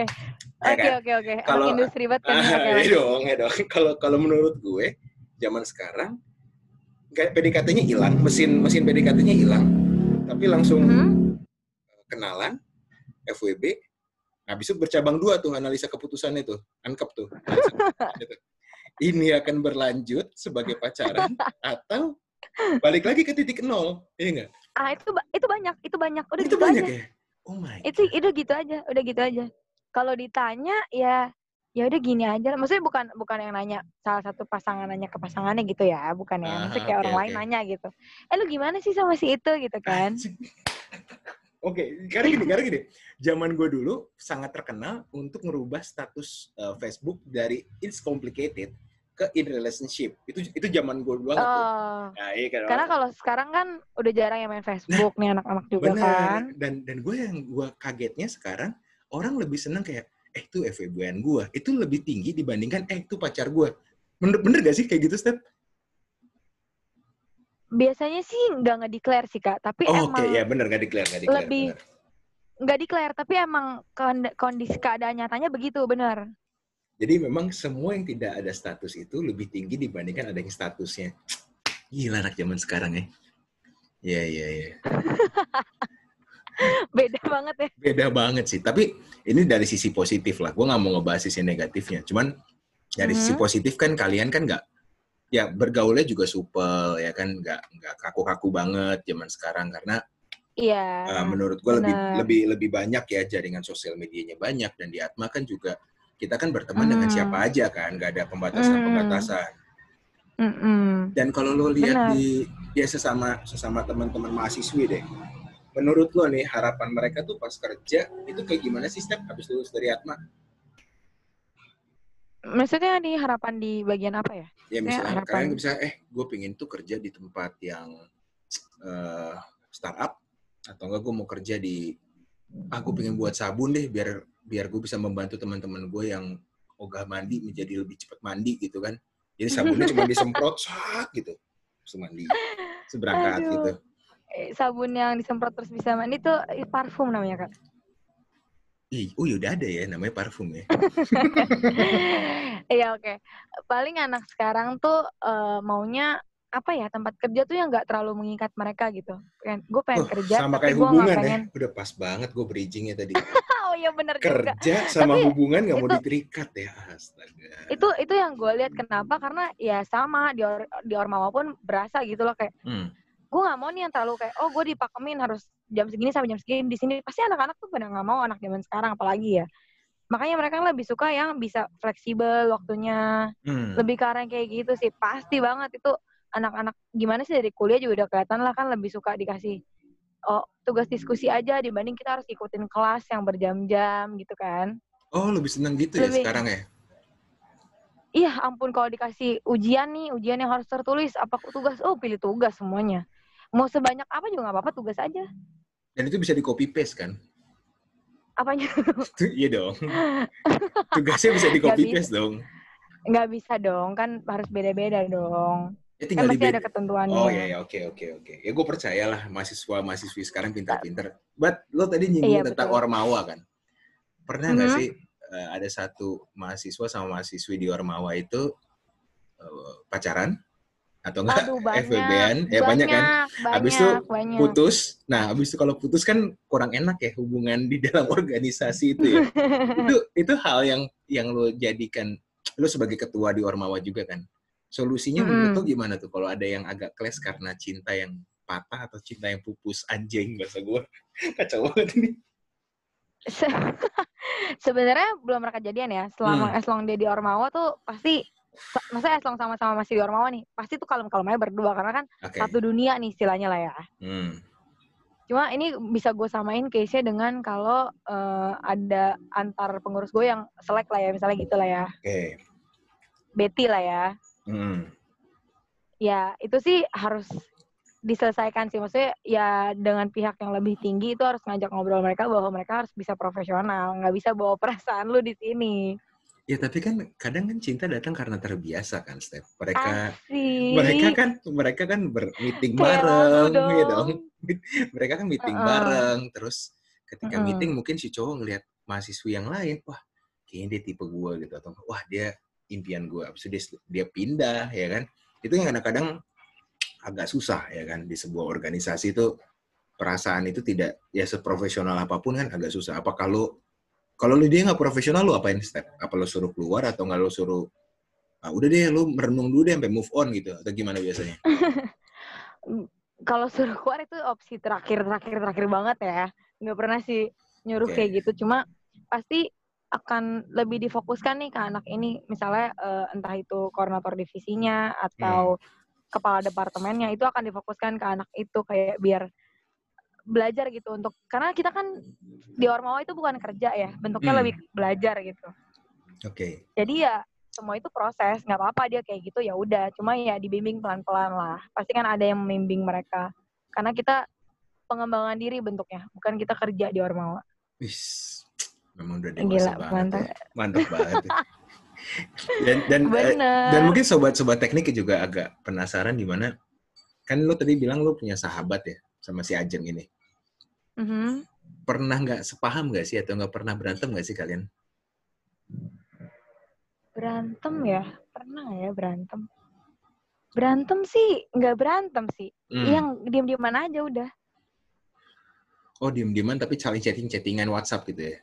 Oke, Ya oke, kan? oke, oke. Anak Kalau- industri banget kan. Ah, Oke, iya dong, ya dong. Kalau kalau menurut gue, zaman sekarang kayak PDKT-nya hilang, mesin mesin PDKT-nya hilang, tapi langsung Mhm. kenalan, FWB, habis itu bercabang dua tuh analisa keputusannya tuh, angkep tuh. Ini akan berlanjut sebagai pacaran atau balik lagi ke titik nol, iya nggak? Ah itu itu banyak, itu banyak. Udah Itu gitu banyak aja. ya. Oh my. Itu itu gitu aja, udah gitu aja. Kalau ditanya ya ya udah gini aja. Maksudnya bukan bukan yang nanya salah satu pasangan nanya ke pasangannya gitu ya, bukan ya. Maksudnya kayak oke, orang lain oke. nanya gitu. Eh lu gimana sih sama si itu gitu kan? Oke, karena gini, karena gini. Zaman gue dulu sangat terkenal untuk merubah status uh, Facebook dari it's complicated ke in relationship. Itu itu zaman gue dulu tuh. Oh. Nah, iya kan. Karena kalau sekarang kan udah jarang yang main Facebook nih anak-anak juga Benar. kan. Dan dan gue yang gue kagetnya sekarang orang lebih senang kayak eh itu FWB-an gue itu lebih tinggi dibandingkan eh itu pacar gue. Bener bener gak sih kayak gitu Step? Biasanya sih nggak nge-declare sih kak, tapi Oh, oke emang ya bener gak declare gak declare. lebih nggak declare, tapi emang kond- kondisi keadaan nyatanya begitu, bener. Jadi memang semua yang tidak ada status itu lebih tinggi dibandingkan ada yang statusnya. Gila anak zaman sekarang ya. Iya, iya, iya. Beda banget ya. Beda banget sih. Tapi ini dari sisi positif lah. Gue nggak mau ngebahas sisi negatifnya. Cuman dari sisi Mhm. positif kan kalian kan nggak ya bergaulnya juga supel ya kan nggak nggak kaku-kaku banget zaman sekarang karena Iya. uh, menurut gue lebih lebih lebih banyak ya jaringan sosial medianya banyak dan di Atma kan juga kita kan berteman dengan Hmm. siapa aja kan nggak ada pembatasan-pembatasan Mm-mm. Dan kalau lo lihat di ya sesama sesama teman-teman mahasiswi deh, menurut lo nih harapan mereka tuh pas kerja itu kayak gimana sih step habis lulus dari Atma? Maksudnya nih harapan di bagian apa ya? Ya misalnya harapan. kalian bisa eh gue pengen tuh kerja di tempat yang eh, startup atau enggak gue mau kerja di ah gue pengen buat sabun deh biar biar gue bisa membantu teman-teman gue yang ogah mandi menjadi lebih cepat mandi gitu kan. Jadi sabunnya cuma disemprot sak gitu. Terus mandi. Aduh. gitu. Eh, Sabun yang disemprot terus bisa mandi itu eh, parfum namanya kak. Ih, oh ya udah ada ya namanya parfum ya. Iya oke. Paling anak sekarang tuh eh, maunya apa ya tempat kerja tuh yang nggak terlalu mengikat mereka gitu. Gue pengen Oh, kerja sama tapi kayak gue hubungan pengen. ya. Udah pas banget gue bridgingnya tadi. oh iya bener juga. Kerja sama Tapi hubungan nggak mau diterikat ya. Astaga. Itu itu yang gue lihat kenapa karena ya sama di or, di ormawa pun berasa gitu loh kayak Hmm. Gue nggak mau nih yang terlalu kayak oh gue dipakemin harus jam segini sampai jam segini di sini. Pasti anak-anak tuh pada nggak mau anak zaman sekarang apalagi ya. Makanya mereka lebih suka yang bisa fleksibel waktunya. Hmm. lebih ke arah yang kayak gitu sih. Pasti banget itu anak-anak gimana sih dari kuliah juga udah kelihatan lah kan lebih suka dikasih oh tugas diskusi aja dibanding kita harus ikutin kelas yang berjam-jam gitu kan. Oh lebih seneng gitu ya Lebih- sekarang ya. iya ampun kalau dikasih ujian nih ujian yang harus tertulis apa tugas? Oh pilih tugas semuanya mau sebanyak apa juga nggak apa-apa tugas aja Dan itu bisa di copy paste kan? apanya iya dong. Tugasnya bisa di copy paste dong. nggak bisa dong kan harus beda-beda dong Ya kan tinggal di pasti ada ketentuannya Oh iya, oke oke oke. Ya gue percayalah mahasiswa mahasiswi sekarang pintar-pintar. But lo tadi nyinggung Iya, tentang betul. Ormawa kan. Pernah nggak Mhm. sih eh, ada satu mahasiswa sama mahasiswi di Ormawa itu eh, pacaran atau enggak banyak FWB-an? Ya banyak kan. banyak Habis itu banyak putus. Nah, habis itu kalau putus kan kurang enak ya hubungan di dalam organisasi itu ya. itu itu hal yang yang lo jadikan lo sebagai ketua di Ormawa juga kan. Solusinya Mm-mm. menurut lo gimana tuh kalau ada yang agak clash karena cinta yang patah atau cinta yang pupus anjing bahasa gue kacau banget ini. Se- Sebenarnya belum pernah kejadian ya. Selama Hmm. as long dia di Ormawa tuh pasti maksudnya as long sama-sama masih di Ormawa nih, pasti tuh kalem-kalem aja berdua karena kan Oke. satu dunia nih istilahnya lah ya. Hmm. Cuma ini bisa gue samain case-nya dengan kalau eh, ada antar pengurus gue yang selek lah ya, misalnya gitu lah ya. Oke. Betty lah ya. Hmm. Ya, itu sih harus diselesaikan sih. Maksudnya ya dengan pihak yang lebih tinggi itu harus ngajak ngobrol mereka bahwa mereka harus bisa profesional. Nggak bisa bawa perasaan lu di sini. Ya tapi kan kadang kan cinta datang karena terbiasa kan, Steph. Mereka Asik. mereka kan mereka kan bermeeting Kayak lagu bareng, ya dong. dong. mereka kan meeting Uh-uh. bareng, terus ketika Mm-mm. meeting mungkin si cowok ngelihat mahasiswi yang lain, wah kayaknya dia tipe gue gitu atau wah dia impian gue, abis itu dia dia pindah ya kan. Itu yang kadang-kadang agak susah ya kan di sebuah organisasi itu perasaan itu tidak ya seprofesional apa pun kan agak susah. Apa kalau kalau lu dia nggak profesional lu apain step? Apa lu suruh keluar atau nggak lu suruh ah, udah deh lu merenung dulu deh sampai move on gitu atau gimana biasanya? Kalau suruh keluar itu opsi terakhir terakhir terakhir banget ya. Nggak pernah sih nyuruh Oke. kayak gitu. Cuma pasti akan lebih difokuskan nih ke anak ini. Misalnya eh, entah itu koordinator divisinya atau kepala departemennya itu akan difokuskan ke anak itu kayak biar belajar gitu untuk karena kita kan di Ormawa itu bukan kerja ya bentuknya Hmm. lebih belajar gitu Oke. jadi ya semua itu proses nggak apa-apa dia kayak gitu ya udah cuma ya dibimbing pelan-pelan lah pasti kan ada yang membimbing mereka karena kita pengembangan diri bentuknya bukan kita kerja di Ormawa Wis, memang udah Gila, dewasa banget. mantap. ya. Mantap banget. ya. dan dan eh, bener dan mungkin sobat-sobat teknik juga agak penasaran di mana kan lu tadi bilang lu punya sahabat ya sama si Ajeng ini. Mhm. Pernah nggak sepaham nggak sih atau nggak pernah berantem nggak sih kalian? berantem ya pernah ya berantem berantem sih nggak berantem sih Hmm. yang diem-dieman aja udah Oh diem-dieman tapi saling chatting-chattingan WhatsApp gitu ya?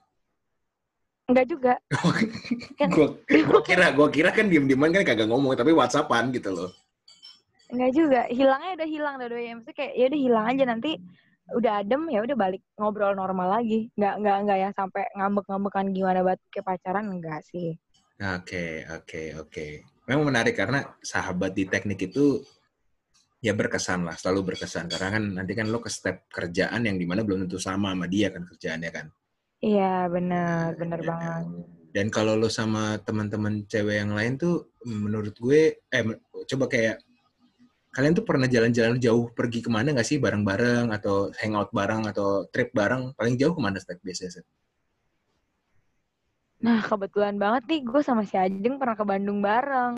nggak juga Kan- gua, gua kira gua kira kan diem-dieman kan kagak ngomong tapi WhatsAppan gitu loh. nggak juga hilangnya udah hilang dua-duanya maksudnya kayak ya udah hilang aja nanti udah adem ya udah balik ngobrol normal lagi nggak nggak nggak yang sampai ngambek-ngambekan gimana banget kayak pacaran enggak sih Oke, oke, oke. Memang menarik karena sahabat di teknik itu ya berkesan lah, selalu berkesan. Karena kan nanti kan lo ke step kerjaan yang di mana belum tentu sama sama dia kan kerjaannya kan. iya benar benar Ya, banget Dan kalau lo sama teman-teman cewek yang lain tuh, menurut gue, eh coba kayak kalian tuh pernah jalan-jalan jauh pergi ke mana nggak sih bareng-bareng atau hangout bareng atau trip bareng? Paling jauh ke mana Stek biasanya? Nah kebetulan banget nih gue sama si Ajeng pernah ke Bandung bareng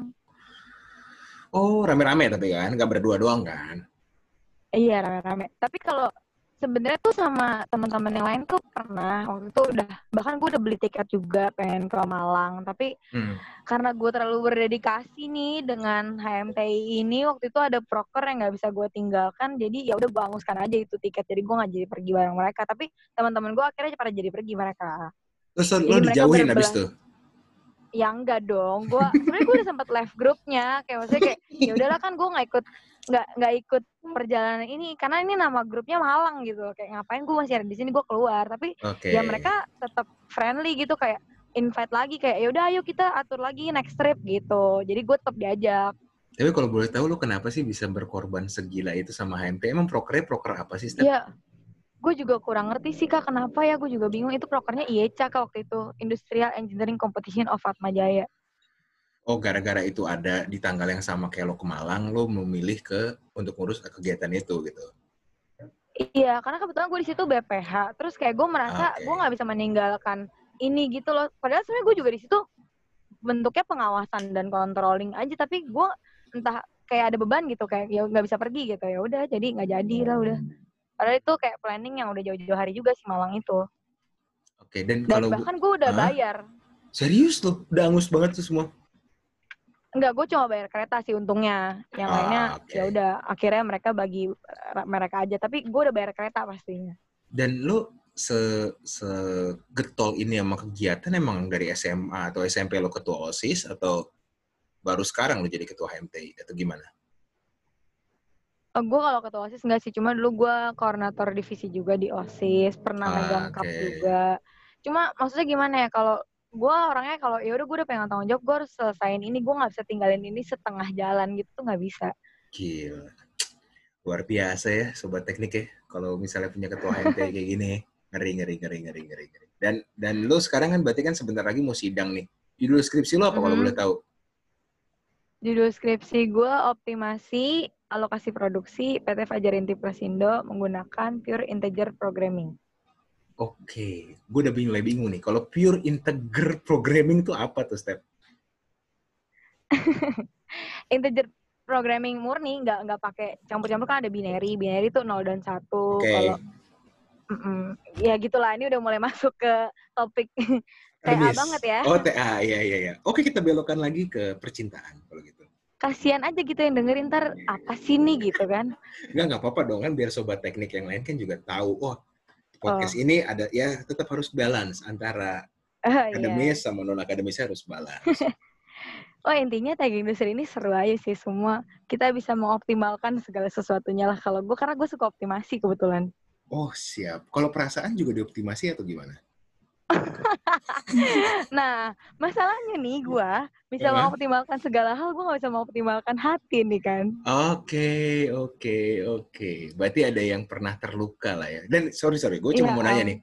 Oh rame-rame tapi kan, nggak berdua doang kan? iya rame-rame tapi kalau sebenarnya tuh sama teman-teman yang lain tuh pernah. Waktu itu udah bahkan gue udah beli tiket juga pengen ke Malang. Tapi Hmm. karena gue terlalu berdedikasi nih dengan HMTI ini waktu itu ada proker yang nggak bisa gue tinggalkan. Jadi ya udah gue anguskan aja itu tiket. Jadi gue nggak jadi pergi bareng mereka. Tapi teman-teman gue akhirnya pada jadi pergi mereka. Terus lo Jadi dijauhin abis tuh? Ya enggak dong. Gue sebenarnya gue udah sempat live grupnya kayak maksudnya kayak ya udahlah kan gue nggak ikut nggak nggak ikut perjalanan ini. Karena ini nama grupnya Malang gitu kayak ngapain gue masih ada di sini gue keluar. Tapi Oke. ya mereka tetap friendly gitu. Kayak invite lagi. Kayak ya udah ayo kita atur lagi next trip gitu. Jadi gue tetap diajak. Tapi kalau boleh tahu lo kenapa sih bisa berkorban segila itu sama HMT? Emang prokernya proker apa sih, Steph? Gue juga kurang ngerti sih kak kenapa ya? Gue juga bingung. Itu prokernya IECA kak waktu itu. Industrial Engineering Competition of Atma Jaya. Oh, gara-gara itu ada di tanggal yang sama kayak lo ke Malang, lo memilih ke untuk ngurus kegiatan itu gitu. iya karena kebetulan gue di situ BPH terus kayak gue merasa Oke. gue nggak bisa meninggalkan ini gitu loh. Padahal sebenarnya gue juga di situ bentuknya pengawasan dan controlling aja. Tapi gue entah kayak ada beban gitu kayak ya nggak bisa pergi gitu. Ya udah jadi nggak jadi lah udah padahal itu kayak planning yang udah jauh-jauh hari juga sih Malang itu Oke, dan dan kalau bahkan gue udah Hah? bayar serius lo, udah angus banget tuh semua. Enggak, gue cuma bayar kereta sih untungnya. Yang Ah, lainnya oke. ya udah akhirnya mereka bagi mereka aja. Tapi gue udah bayar kereta pastinya. Dan lo se se getol ini sama kegiatan emang dari SMA atau SMP lo ketua OSIS atau baru sekarang lu jadi ketua HMTI atau gimana? Oh, gue kalau ketua OSIS enggak sih, cuma dulu gue koordinator divisi juga di OSIS, pernah Ah, megang cup oke. juga. Cuma maksudnya gimana ya, kalau gue orangnya kalau ya udah gue udah pengen tanggung jawab, gue harus selesaiin ini, gue nggak bisa tinggalin ini setengah jalan gitu tuh nggak bisa. Gila. Luar biasa ya sobat teknik ya. Kalau misalnya punya ketua HMTI kayak gini. Ngeri, ngeri, ngeri, ngeri, ngeri. ngeri. Dan dan lu sekarang kan berarti kan sebentar lagi mau sidang nih. Judul skripsi lu apa kalau Mhm. boleh tahu? Judul skripsi gue optimasi alokasi produksi PT Fajar Inti Prasindo menggunakan pure integer programming. Oke, gue udah mulai bingung nih. Kalau pure integer programming itu apa tuh, Step? Integer programming murni nggak nggak pakai campur-campur kan ada binary binary itu 0 dan 1 Oke. kalau Mm-mm. ya gitulah ini udah mulai masuk ke topik TA banget ya Oh, TA, iya, iya, iya. Oke, kita belokkan lagi ke percintaan kalau gitu. Kasihan aja gitu yang dengerin ntar apa sih nih gitu kan Enggak, nggak apa-apa dong kan biar sobat teknik yang lain kan juga tahu, oh podcast ini ada ya tetap harus balance antara Ah, iya. akademis sama non akademisnya harus balance. Oh intinya tagging industri ini seru aja sih semua kita bisa mengoptimalkan segala sesuatunya lah kalau gue karena gue suka optimasi kebetulan Oh siap. Kalau perasaan juga dioptimasi atau gimana? nah masalahnya nih gue bisa Apa? mengoptimalkan segala hal gue nggak bisa mengoptimalkan hati nih kan Oke, oke, oke. Berarti ada yang pernah terluka lah ya. Dan sorry sorry, gue cuma Ya mau nanya nih.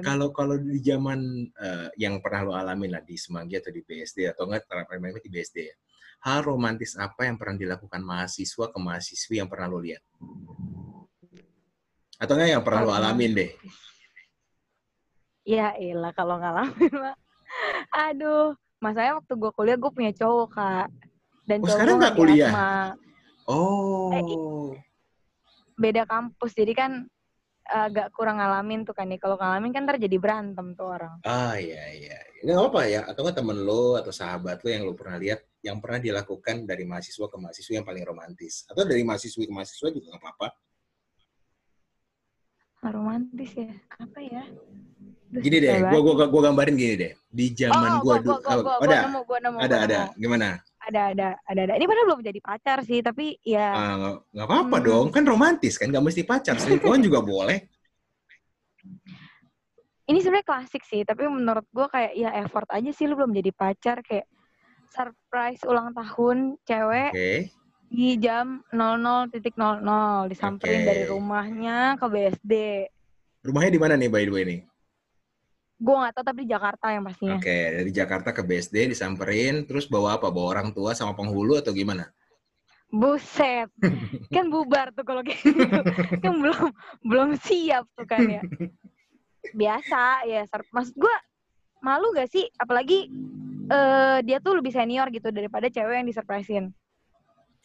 Kalau kalau di zaman eh, yang pernah lo alami lah di Semanggi atau di BSD atau enggak terapkan di BSD ya. Hal romantis apa yang pernah dilakukan mahasiswa ke mahasiswi yang pernah lo lihat? Atau enggak yang pernah lo alamin deh? Ya elah kalau ngalamin mah. Aduh, masanya waktu gue kuliah gue punya cowok kak. Dan Oh, cowok sekarang nggak di kuliah? Atma. Oh. Beda kampus, jadi kan agak kurang ngalamin tuh kan nih. Kalau ngalamin kan ntar jadi berantem tuh orang. Ah iya iya. Nggak apa-apa ya. Atau nggak temen lo atau sahabat lo yang lo pernah lihat yang pernah dilakukan dari mahasiswa ke mahasiswa yang paling romantis. Atau dari mahasiswi ke mahasiswa juga nggak apa-apa. Romantis ya, apa ya? Gini deh, gua, gua, gua gambarin gini deh. Di zaman oh, gua, gua, dulu, gua, gua, gua, oh, ada, nemu, gua nemu, ada, gua ada. nemu. Gimana? Ada, ada, ada, ada. Ini padahal belum jadi pacar sih, tapi ya Ah, nggak nggak apa-apa Hmm. dong, kan romantis kan, nggak mesti pacar, selingkuhan juga boleh. ini sebenarnya klasik sih, tapi menurut gua kayak ya effort aja sih lu belum jadi pacar kayak surprise ulang tahun cewek Oke, di jam 00.00 disamperin Oke. dari rumahnya ke BSD. rumahnya di mana nih by the way nih? Gua nggak tahu tapi di Jakarta yang pastinya. Oke, dari Jakarta ke BSD disamperin, terus bawa apa? Bawa orang tua sama penghulu atau gimana? Buset. kan bubar tuh kalau kayak gitu. kan belum belum siap tuh kan ya. Biasa ya, maksud gua malu gak sih apalagi eh dia tuh lebih senior gitu daripada cewek yang disurprisein.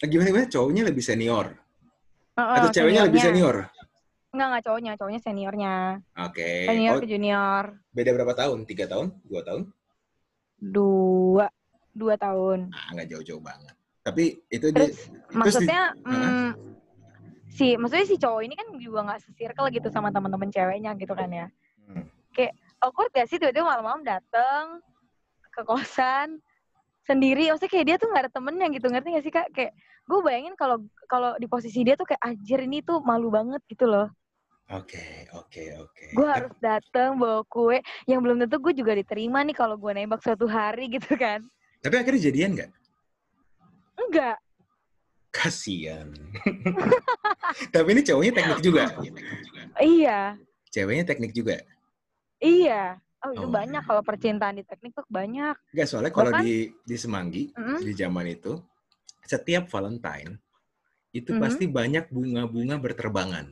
Eh, Gimana gimana? Cowoknya lebih senior Heeh, atau ceweknya lebih seniornya. senior? Enggak, enggak cowoknya, cowoknya seniornya. Oke. Senior Oh, ke junior. beda berapa tahun? Tiga tahun? Dua tahun? Dua, dua tahun. Ah, nggak jauh-jauh banget. Tapi itu dia, Terus maksudnya Heeh. mm, si maksudnya si cowok ini kan juga nggak se-circle gitu sama teman-teman ceweknya gitu kan ya. Hmm. Awkward gak sih tiba-tiba malam-malam dateng ke kosan sendiri, maksudnya kayak dia tuh nggak ada temennya gitu, ngerti gak sih kak? Kayak gue bayangin kalau kalau di posisi dia tuh kayak anjir ini tuh malu banget gitu loh. Oke, oke, oke. Gue harus dateng bawa kue yang belum tentu gue juga diterima nih kalau gue nembak suatu hari gitu kan. Tapi akhirnya jadian nggak? Enggak, Kasian. Tapi ini cowoknya teknik juga. iya, Ceweknya teknik juga. iya. Oh itu Oh. banyak kalau percintaan di teknik tuh banyak. Enggak, soalnya kalau Bahkan- di di Semanggi Mm. di zaman itu setiap Valentine itu Mhm. pasti banyak bunga-bunga berterbangan.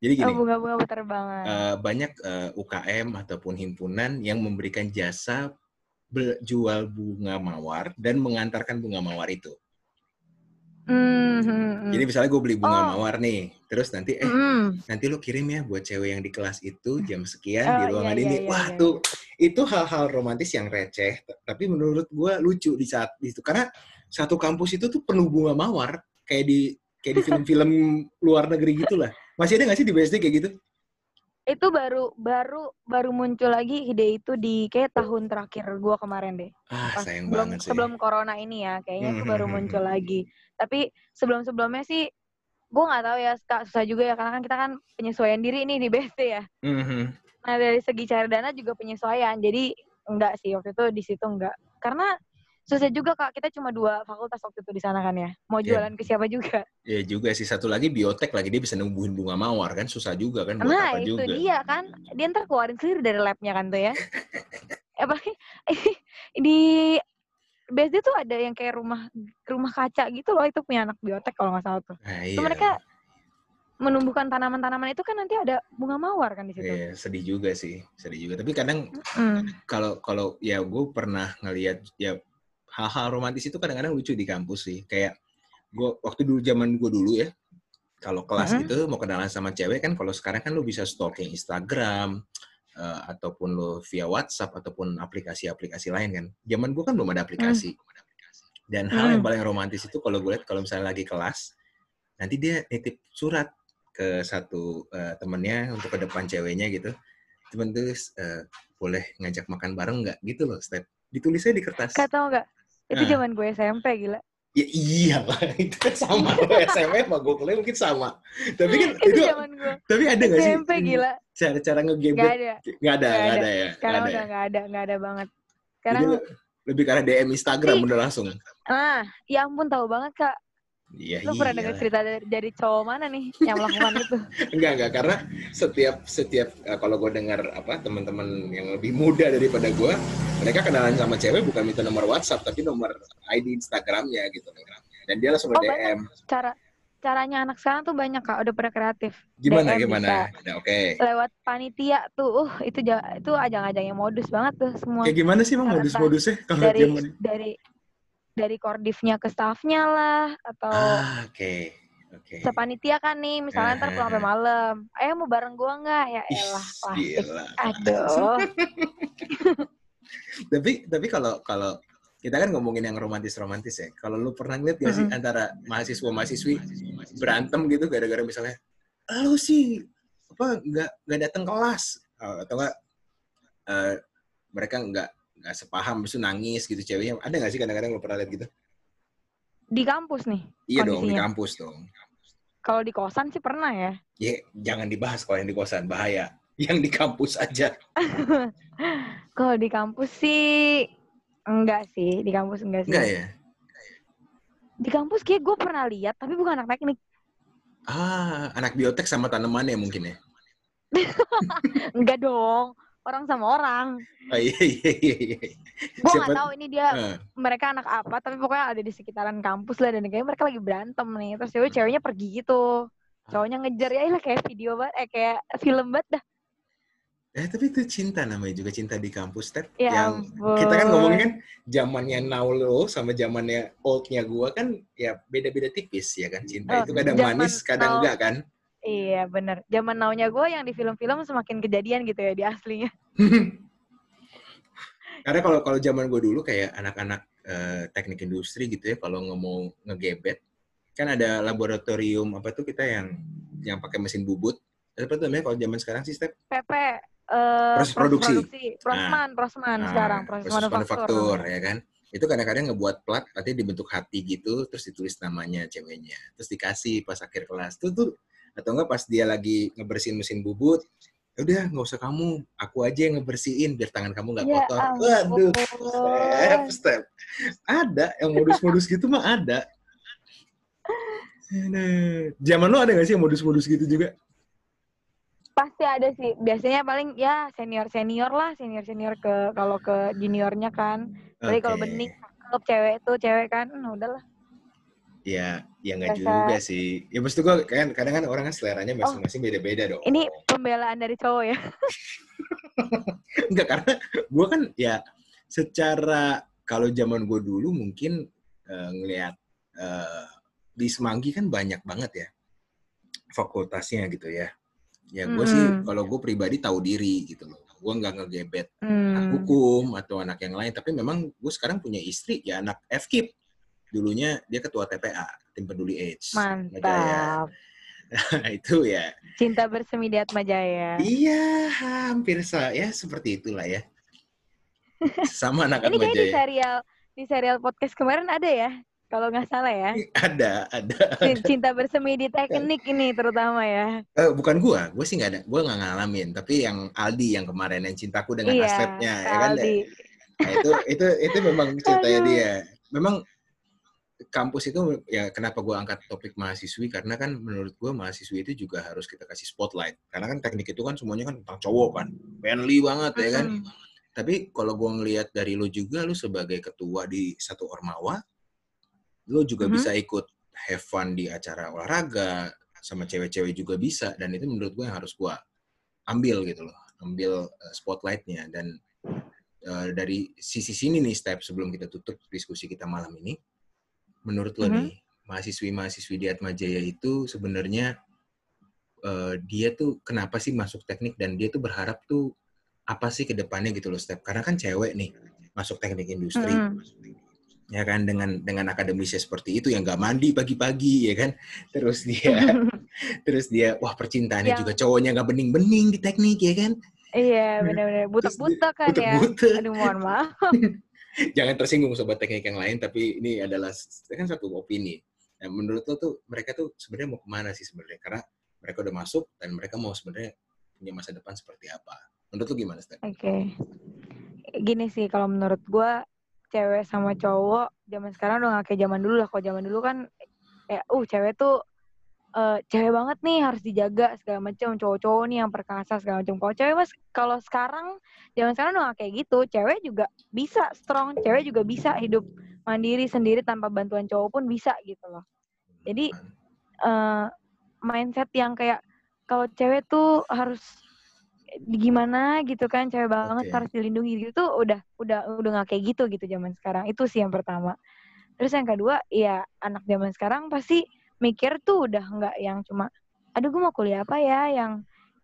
Jadi gini, Oh bunga-bunga berterbangan. eh, banyak eh, UKM ataupun himpunan yang memberikan jasa jual bunga mawar dan mengantarkan bunga mawar itu. Hmm, hmm, hmm. Jadi misalnya gue beli bunga Oh. mawar nih, terus nanti eh Mm. nanti lu kirim ya buat cewek yang di kelas itu jam sekian Oh, di ruangan iya, ini. iya, Wah iya, tuh itu hal-hal romantis yang receh, tapi menurut gua lucu di saat itu karena satu kampus itu tuh penuh bunga mawar kayak di kayak di film-film luar negeri gitulah. Masih ada nggak sih di BSD kayak gitu? itu baru baru baru muncul lagi ide itu di kayak tahun terakhir gua kemarin deh. Ah, Pas sayang sebelum banget sih. sebelum corona ini ya, kayaknya itu baru hmm, hmm, muncul hmm. lagi. Tapi sebelum-sebelumnya sih gua nggak tahu ya, Kak, susah juga ya karena kan kita kan penyesuaian diri nih di BSD ya. Nah, dari segi cari dana juga penyesuaian. Jadi enggak sih waktu itu di situ enggak. Karena susah juga Kak, kita cuma dua fakultas waktu itu di sana kan ya. Mau Iya. jualan ke siapa juga. Ya juga sih satu lagi biotek lagi dia bisa numbuhin bunga mawar kan susah juga kan buat Nah, apa itu juga. dia kan. Dia ntar keluarin sendiri dari labnya kan tuh ya. Apalagi di BSD tuh ada yang kayak rumah rumah kaca gitu loh. Itu punya anak biotek kalau nggak salah tuh. Nah, iya. mereka menumbuhkan tanaman-tanaman itu kan nanti ada bunga mawar kan di situ. Iya, sedih juga sih, sedih juga. Tapi kadang kalau kalau ya gue pernah ngelihat ya hal-hal romantis itu kadang-kadang lucu di kampus sih. Kayak gue waktu dulu zaman gue dulu ya, kalau kelas Mhm. itu mau kenalan sama cewek kan kalau sekarang kan lu bisa stalking Instagram eh, ataupun lu via WhatsApp ataupun aplikasi-aplikasi lain kan. Zaman gue kan belum ada aplikasi. Dan hal yang Hmm. paling romantis itu kalau gue lihat kalau misalnya lagi kelas nanti dia nitip surat ke satu eh, temennya untuk ke depan ceweknya gitu. Temen tulis eh, boleh ngajak makan bareng nggak gitu loh, Step. Ditulisnya di kertas. Kak tau nggak? Itu Nah. zaman gue SMP gila. Ya iyalah, itu kan sama lo SMP sama gue kuliah mungkin sama. Tapi kan Itu itu, zaman gue tapi ada nggak sih SMP gila. cara-cara Gak ngegebet? ada. Nggak ada, nggak ada. ya. Sekarang ada udah ya? nggak ada, nggak ada banget. Sekarang, le- lebih karena DM Instagram Ih. udah langsung. ah, ya ampun tahu banget kak. Iya, Lu pernah dengar iyalah. cerita dari, dari cowok mana nih yang melakukan itu? Enggak, enggak karena setiap setiap eh, kalau gue dengar apa teman-teman yang lebih muda daripada gue, mereka kenalan sama cewek bukan minta nomor WhatsApp tapi nomor ID Instagramnya gitu. Dan dia langsung Oh, nge-DM. Cara caranya anak sekarang tuh banyak kak, udah pada kreatif. Gimana DM gimana? Nah, oke. Lewat panitia tuh, uh itu itu ajang-ajangnya modus banget tuh semua. Kayak gimana sih emang modus-modusnya kalau Dari zaman dari dari kordifnya ke staffnya lah atau Ah, oke. Oke. sepanitia kan nih misalnya ntar pulang sampai malam. Ayo mau bareng gua nggak? Ya elah plastik aduh. Tapi tapi kalau kalau kita kan ngomongin yang romantis-romantis ya. Kalau lu pernah ngeliat gak sih antara mahasiswa-mahasiswi berantem gitu gara-gara misalnya lu sih apa nggak nggak datang kelas. Eh, atau enggak mereka nggak nggak sepaham terus nangis gitu ceweknya. Ada nggak sih kadang-kadang lu pernah lihat gitu? Di kampus nih iya dong di Kondisinya. kampus dong. Kalau di kosan sih pernah ya. Ya jangan dibahas kalau yang di kosan bahaya. Yang di kampus aja. Kalau di kampus sih enggak sih. Di kampus enggak sih. Enggak ya? Di kampus kayak gue pernah lihat tapi bukan anak teknik. Ah anak biotek sama tanamannya mungkin ya? Enggak dong orang sama orang. Oh, iya iya iya iya. gue nggak tahu ini dia Eh, mereka anak apa tapi pokoknya ada di sekitaran kampus lah dan kayaknya mereka lagi berantem nih. Terus cewek ceweknya pergi gitu. Cowoknya ngejar ya lah kayak video banget eh kayak film banget dah. Eh tapi itu cinta namanya juga cinta di kampus, Step. ya yang ampun. kita kan ngomongin kan zamannya now lo sama zamannya oldnya gua kan ya beda-beda tipis ya kan? Cinta Oh, itu kadang manis kadang now- enggak kan. Iya bener. Zaman now-nya gue yang di film-film semakin kejadian gitu ya di aslinya. Karena kalau kalau zaman gua dulu kayak anak-anak eh, teknik industri gitu ya kalau ngomong ngegebet kan ada laboratorium apa tuh kita yang yang pakai mesin bubut. Apa tuh namanya kalau zaman sekarang sih, Step? PP eh Proses produksi. Prosman, prosman Nah, sekarang proses, manufaktur. ya kan itu kadang-kadang ngebuat plat nanti dibentuk hati gitu terus ditulis namanya ceweknya terus dikasih pas akhir kelas tuh tuh atau enggak pas dia lagi ngebersihin mesin bubut "Ya udah nggak usah kamu aku aja yang ngebersihin biar tangan kamu nggak Ya kotor ampun. waduh step step ada yang modus-modus gitu mah ada Aduh. zaman lu ada gak sih yang modus-modus gitu juga Pasti ada sih. Biasanya paling ya senior-senior lah, senior-senior ke kalau ke juniornya kan. Jadi kalau Oke. bening cewek tuh cewek kan, nah udahlah. Ya ya nggak juga sih ya maksud gua kan kadang kan orang kan seleranya Oh. masing-masing beda-beda dong Ini pembelaan dari cowok ya. Enggak, karena gue kan ya secara kalau zaman gue dulu mungkin eh, ngelihat eh, di Semanggi kan banyak banget ya fakultasnya gitu ya. Ya gue sih Mm-mm. kalau gue pribadi tahu diri gitu loh. Gue nggak ngegebet anak Hmm. hukum atau anak yang lain. Tapi memang gue sekarang punya istri ya anak FKIP. Dulunya dia ketua TPA, Tim Peduli AIDS. Mantap. Nah, itu ya. Cinta bersemi di Atma Jaya. Iya, hampir sa ya seperti itulah ya. Sama anak Ini Atma kayak di serial di serial podcast kemarin ada ya, kalau nggak salah ya. Ada, ada. Cin- Cinta bersemi di teknik ini terutama ya. Eh, bukan gua, gua sih nggak ada, gua nggak ngalamin. Tapi yang Aldi yang kemarin yang cintaku dengan Iya, Aslepnya, ya kan? Aldi. Nah, itu itu itu memang ceritanya Aduh. dia. Memang kampus itu ya kenapa gua angkat topik mahasiswi karena kan menurut gua mahasiswi itu juga harus kita kasih spotlight. Karena kan teknik itu kan semuanya kan tentang cowok kan. Manly banget ya kan. Tapi kalau gua ngelihat dari lu juga lu sebagai ketua di satu ormawa, lu juga Mhm. bisa ikut have fun di acara olahraga sama cewek-cewek juga bisa dan itu menurut gue yang harus gua ambil gitu loh ambil uh, spotlightnya dan uh, dari sisi sini nih step sebelum kita tutup diskusi kita malam ini menurut lo Mhm. nih mahasiswi-mahasiswi di Atma Jaya itu sebenarnya uh, dia tuh kenapa sih masuk teknik dan dia tuh berharap tuh apa sih ke depannya gitu loh step karena kan cewek nih masuk teknik industri Mm-mm. ya kan dengan dengan akademisnya seperti itu yang nggak mandi pagi-pagi ya kan terus dia terus dia wah percintaannya Yang- juga cowoknya nggak bening-bening di teknik ya kan Iya, benar-benar butek-butek kan ya. butek-butek Aduh, mohon maaf. jangan tersinggung sobat teknik yang lain tapi ini adalah kan satu opini nah, menurut lo tuh mereka tuh sebenarnya mau ke mana sih sebenarnya karena mereka udah masuk dan mereka mau sebenarnya punya masa depan seperti apa menurut lo gimana Stan? Oke. Gini sih kalau menurut gua cewek sama cowok zaman sekarang udah nggak kayak zaman dulu lah. Kalau zaman dulu kan kayak uh cewek tuh eh, cewek banget nih harus dijaga segala macam cowok-cowok nih yang perkasa segala macam. Kalau cewek mas kalau sekarang zaman sekarang udah kayak gitu. Cewek juga bisa strong, cewek juga bisa hidup mandiri sendiri tanpa bantuan cowok pun bisa gitu loh. Jadi eh, mindset yang kayak kalau cewek tuh harus gimana gitu kan cewek banget Oke. harus dilindungi gitu tuh udah udah udah nggak kayak gitu gitu zaman sekarang itu sih yang pertama terus yang kedua ya anak zaman sekarang pasti mikir tuh udah nggak yang cuma aduh gue mau kuliah apa ya? Yang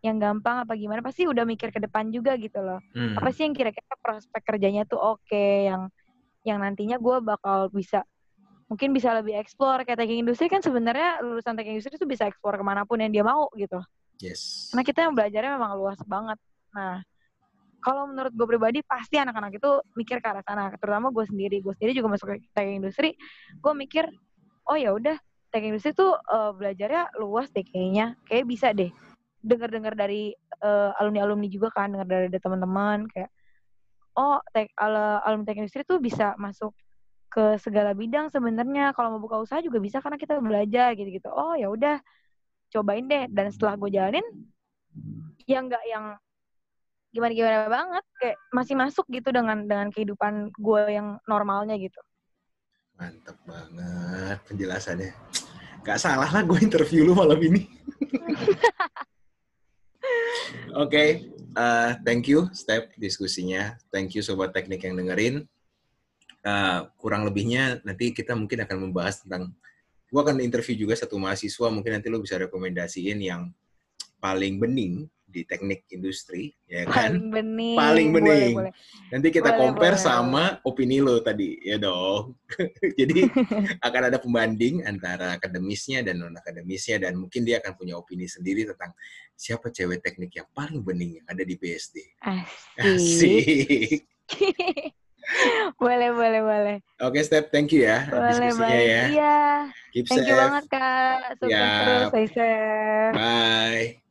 yang gampang apa gimana? Pasti udah mikir ke depan juga gitu loh. Hmm. apa sih yang kira-kira prospek kerjanya tuh oke yang yang nantinya gue bakal bisa mungkin bisa lebih explore kayak teknik industri kan sebenarnya lulusan teknik industri tuh bisa explore ke mana pun yang dia mau gitu. Yes. Karena kita yang belajarnya memang luas banget. Nah kalau menurut gue pribadi pasti anak-anak itu mikir ke arah sana. Terutama gue sendiri. Gue sendiri juga masuk ke teknik industri gue mikir oh ya udah teknik industri tuh eh, belajarnya luas deh kayaknya. Kayak bisa deh dengar-dengar dari alumni alumni juga kan dengar dari, teman-teman kayak oh tek ala- alumni teknik industri tuh bisa masuk ke segala bidang sebenarnya. Kalau mau buka usaha juga bisa karena kita belajar gitu-gitu. Oh ya udah cobain deh. Dan setelah gue jalanin yang nggak yang gimana gimana banget kayak masih masuk gitu dengan dengan kehidupan gue yang normalnya gitu Mantap banget penjelasannya. Gak salah lah gue interview lu malam ini. Oke, eh, thank you Step diskusinya. Thank you Sobat Teknik yang dengerin. Eh, kurang lebihnya nanti kita mungkin akan membahas tentang, gue akan interview juga satu mahasiswa, mungkin nanti lu bisa rekomendasiin yang paling bening di teknik industri, ya kan? paling bening Paling boleh bening. boleh Nanti kita Boleh, compare boleh, sama opini lo tadi, ya dong. Jadi akan ada pembanding antara akademisnya dan non akademisnya dan mungkin dia akan punya opini sendiri tentang siapa cewek teknik yang paling bening yang ada di BSD. asik, Asik. boleh boleh boleh Oke, Step, thank you ya boleh diskusinya boleh ya. iya Keep thank you safe. banget kak sukses Yap. terus Bye.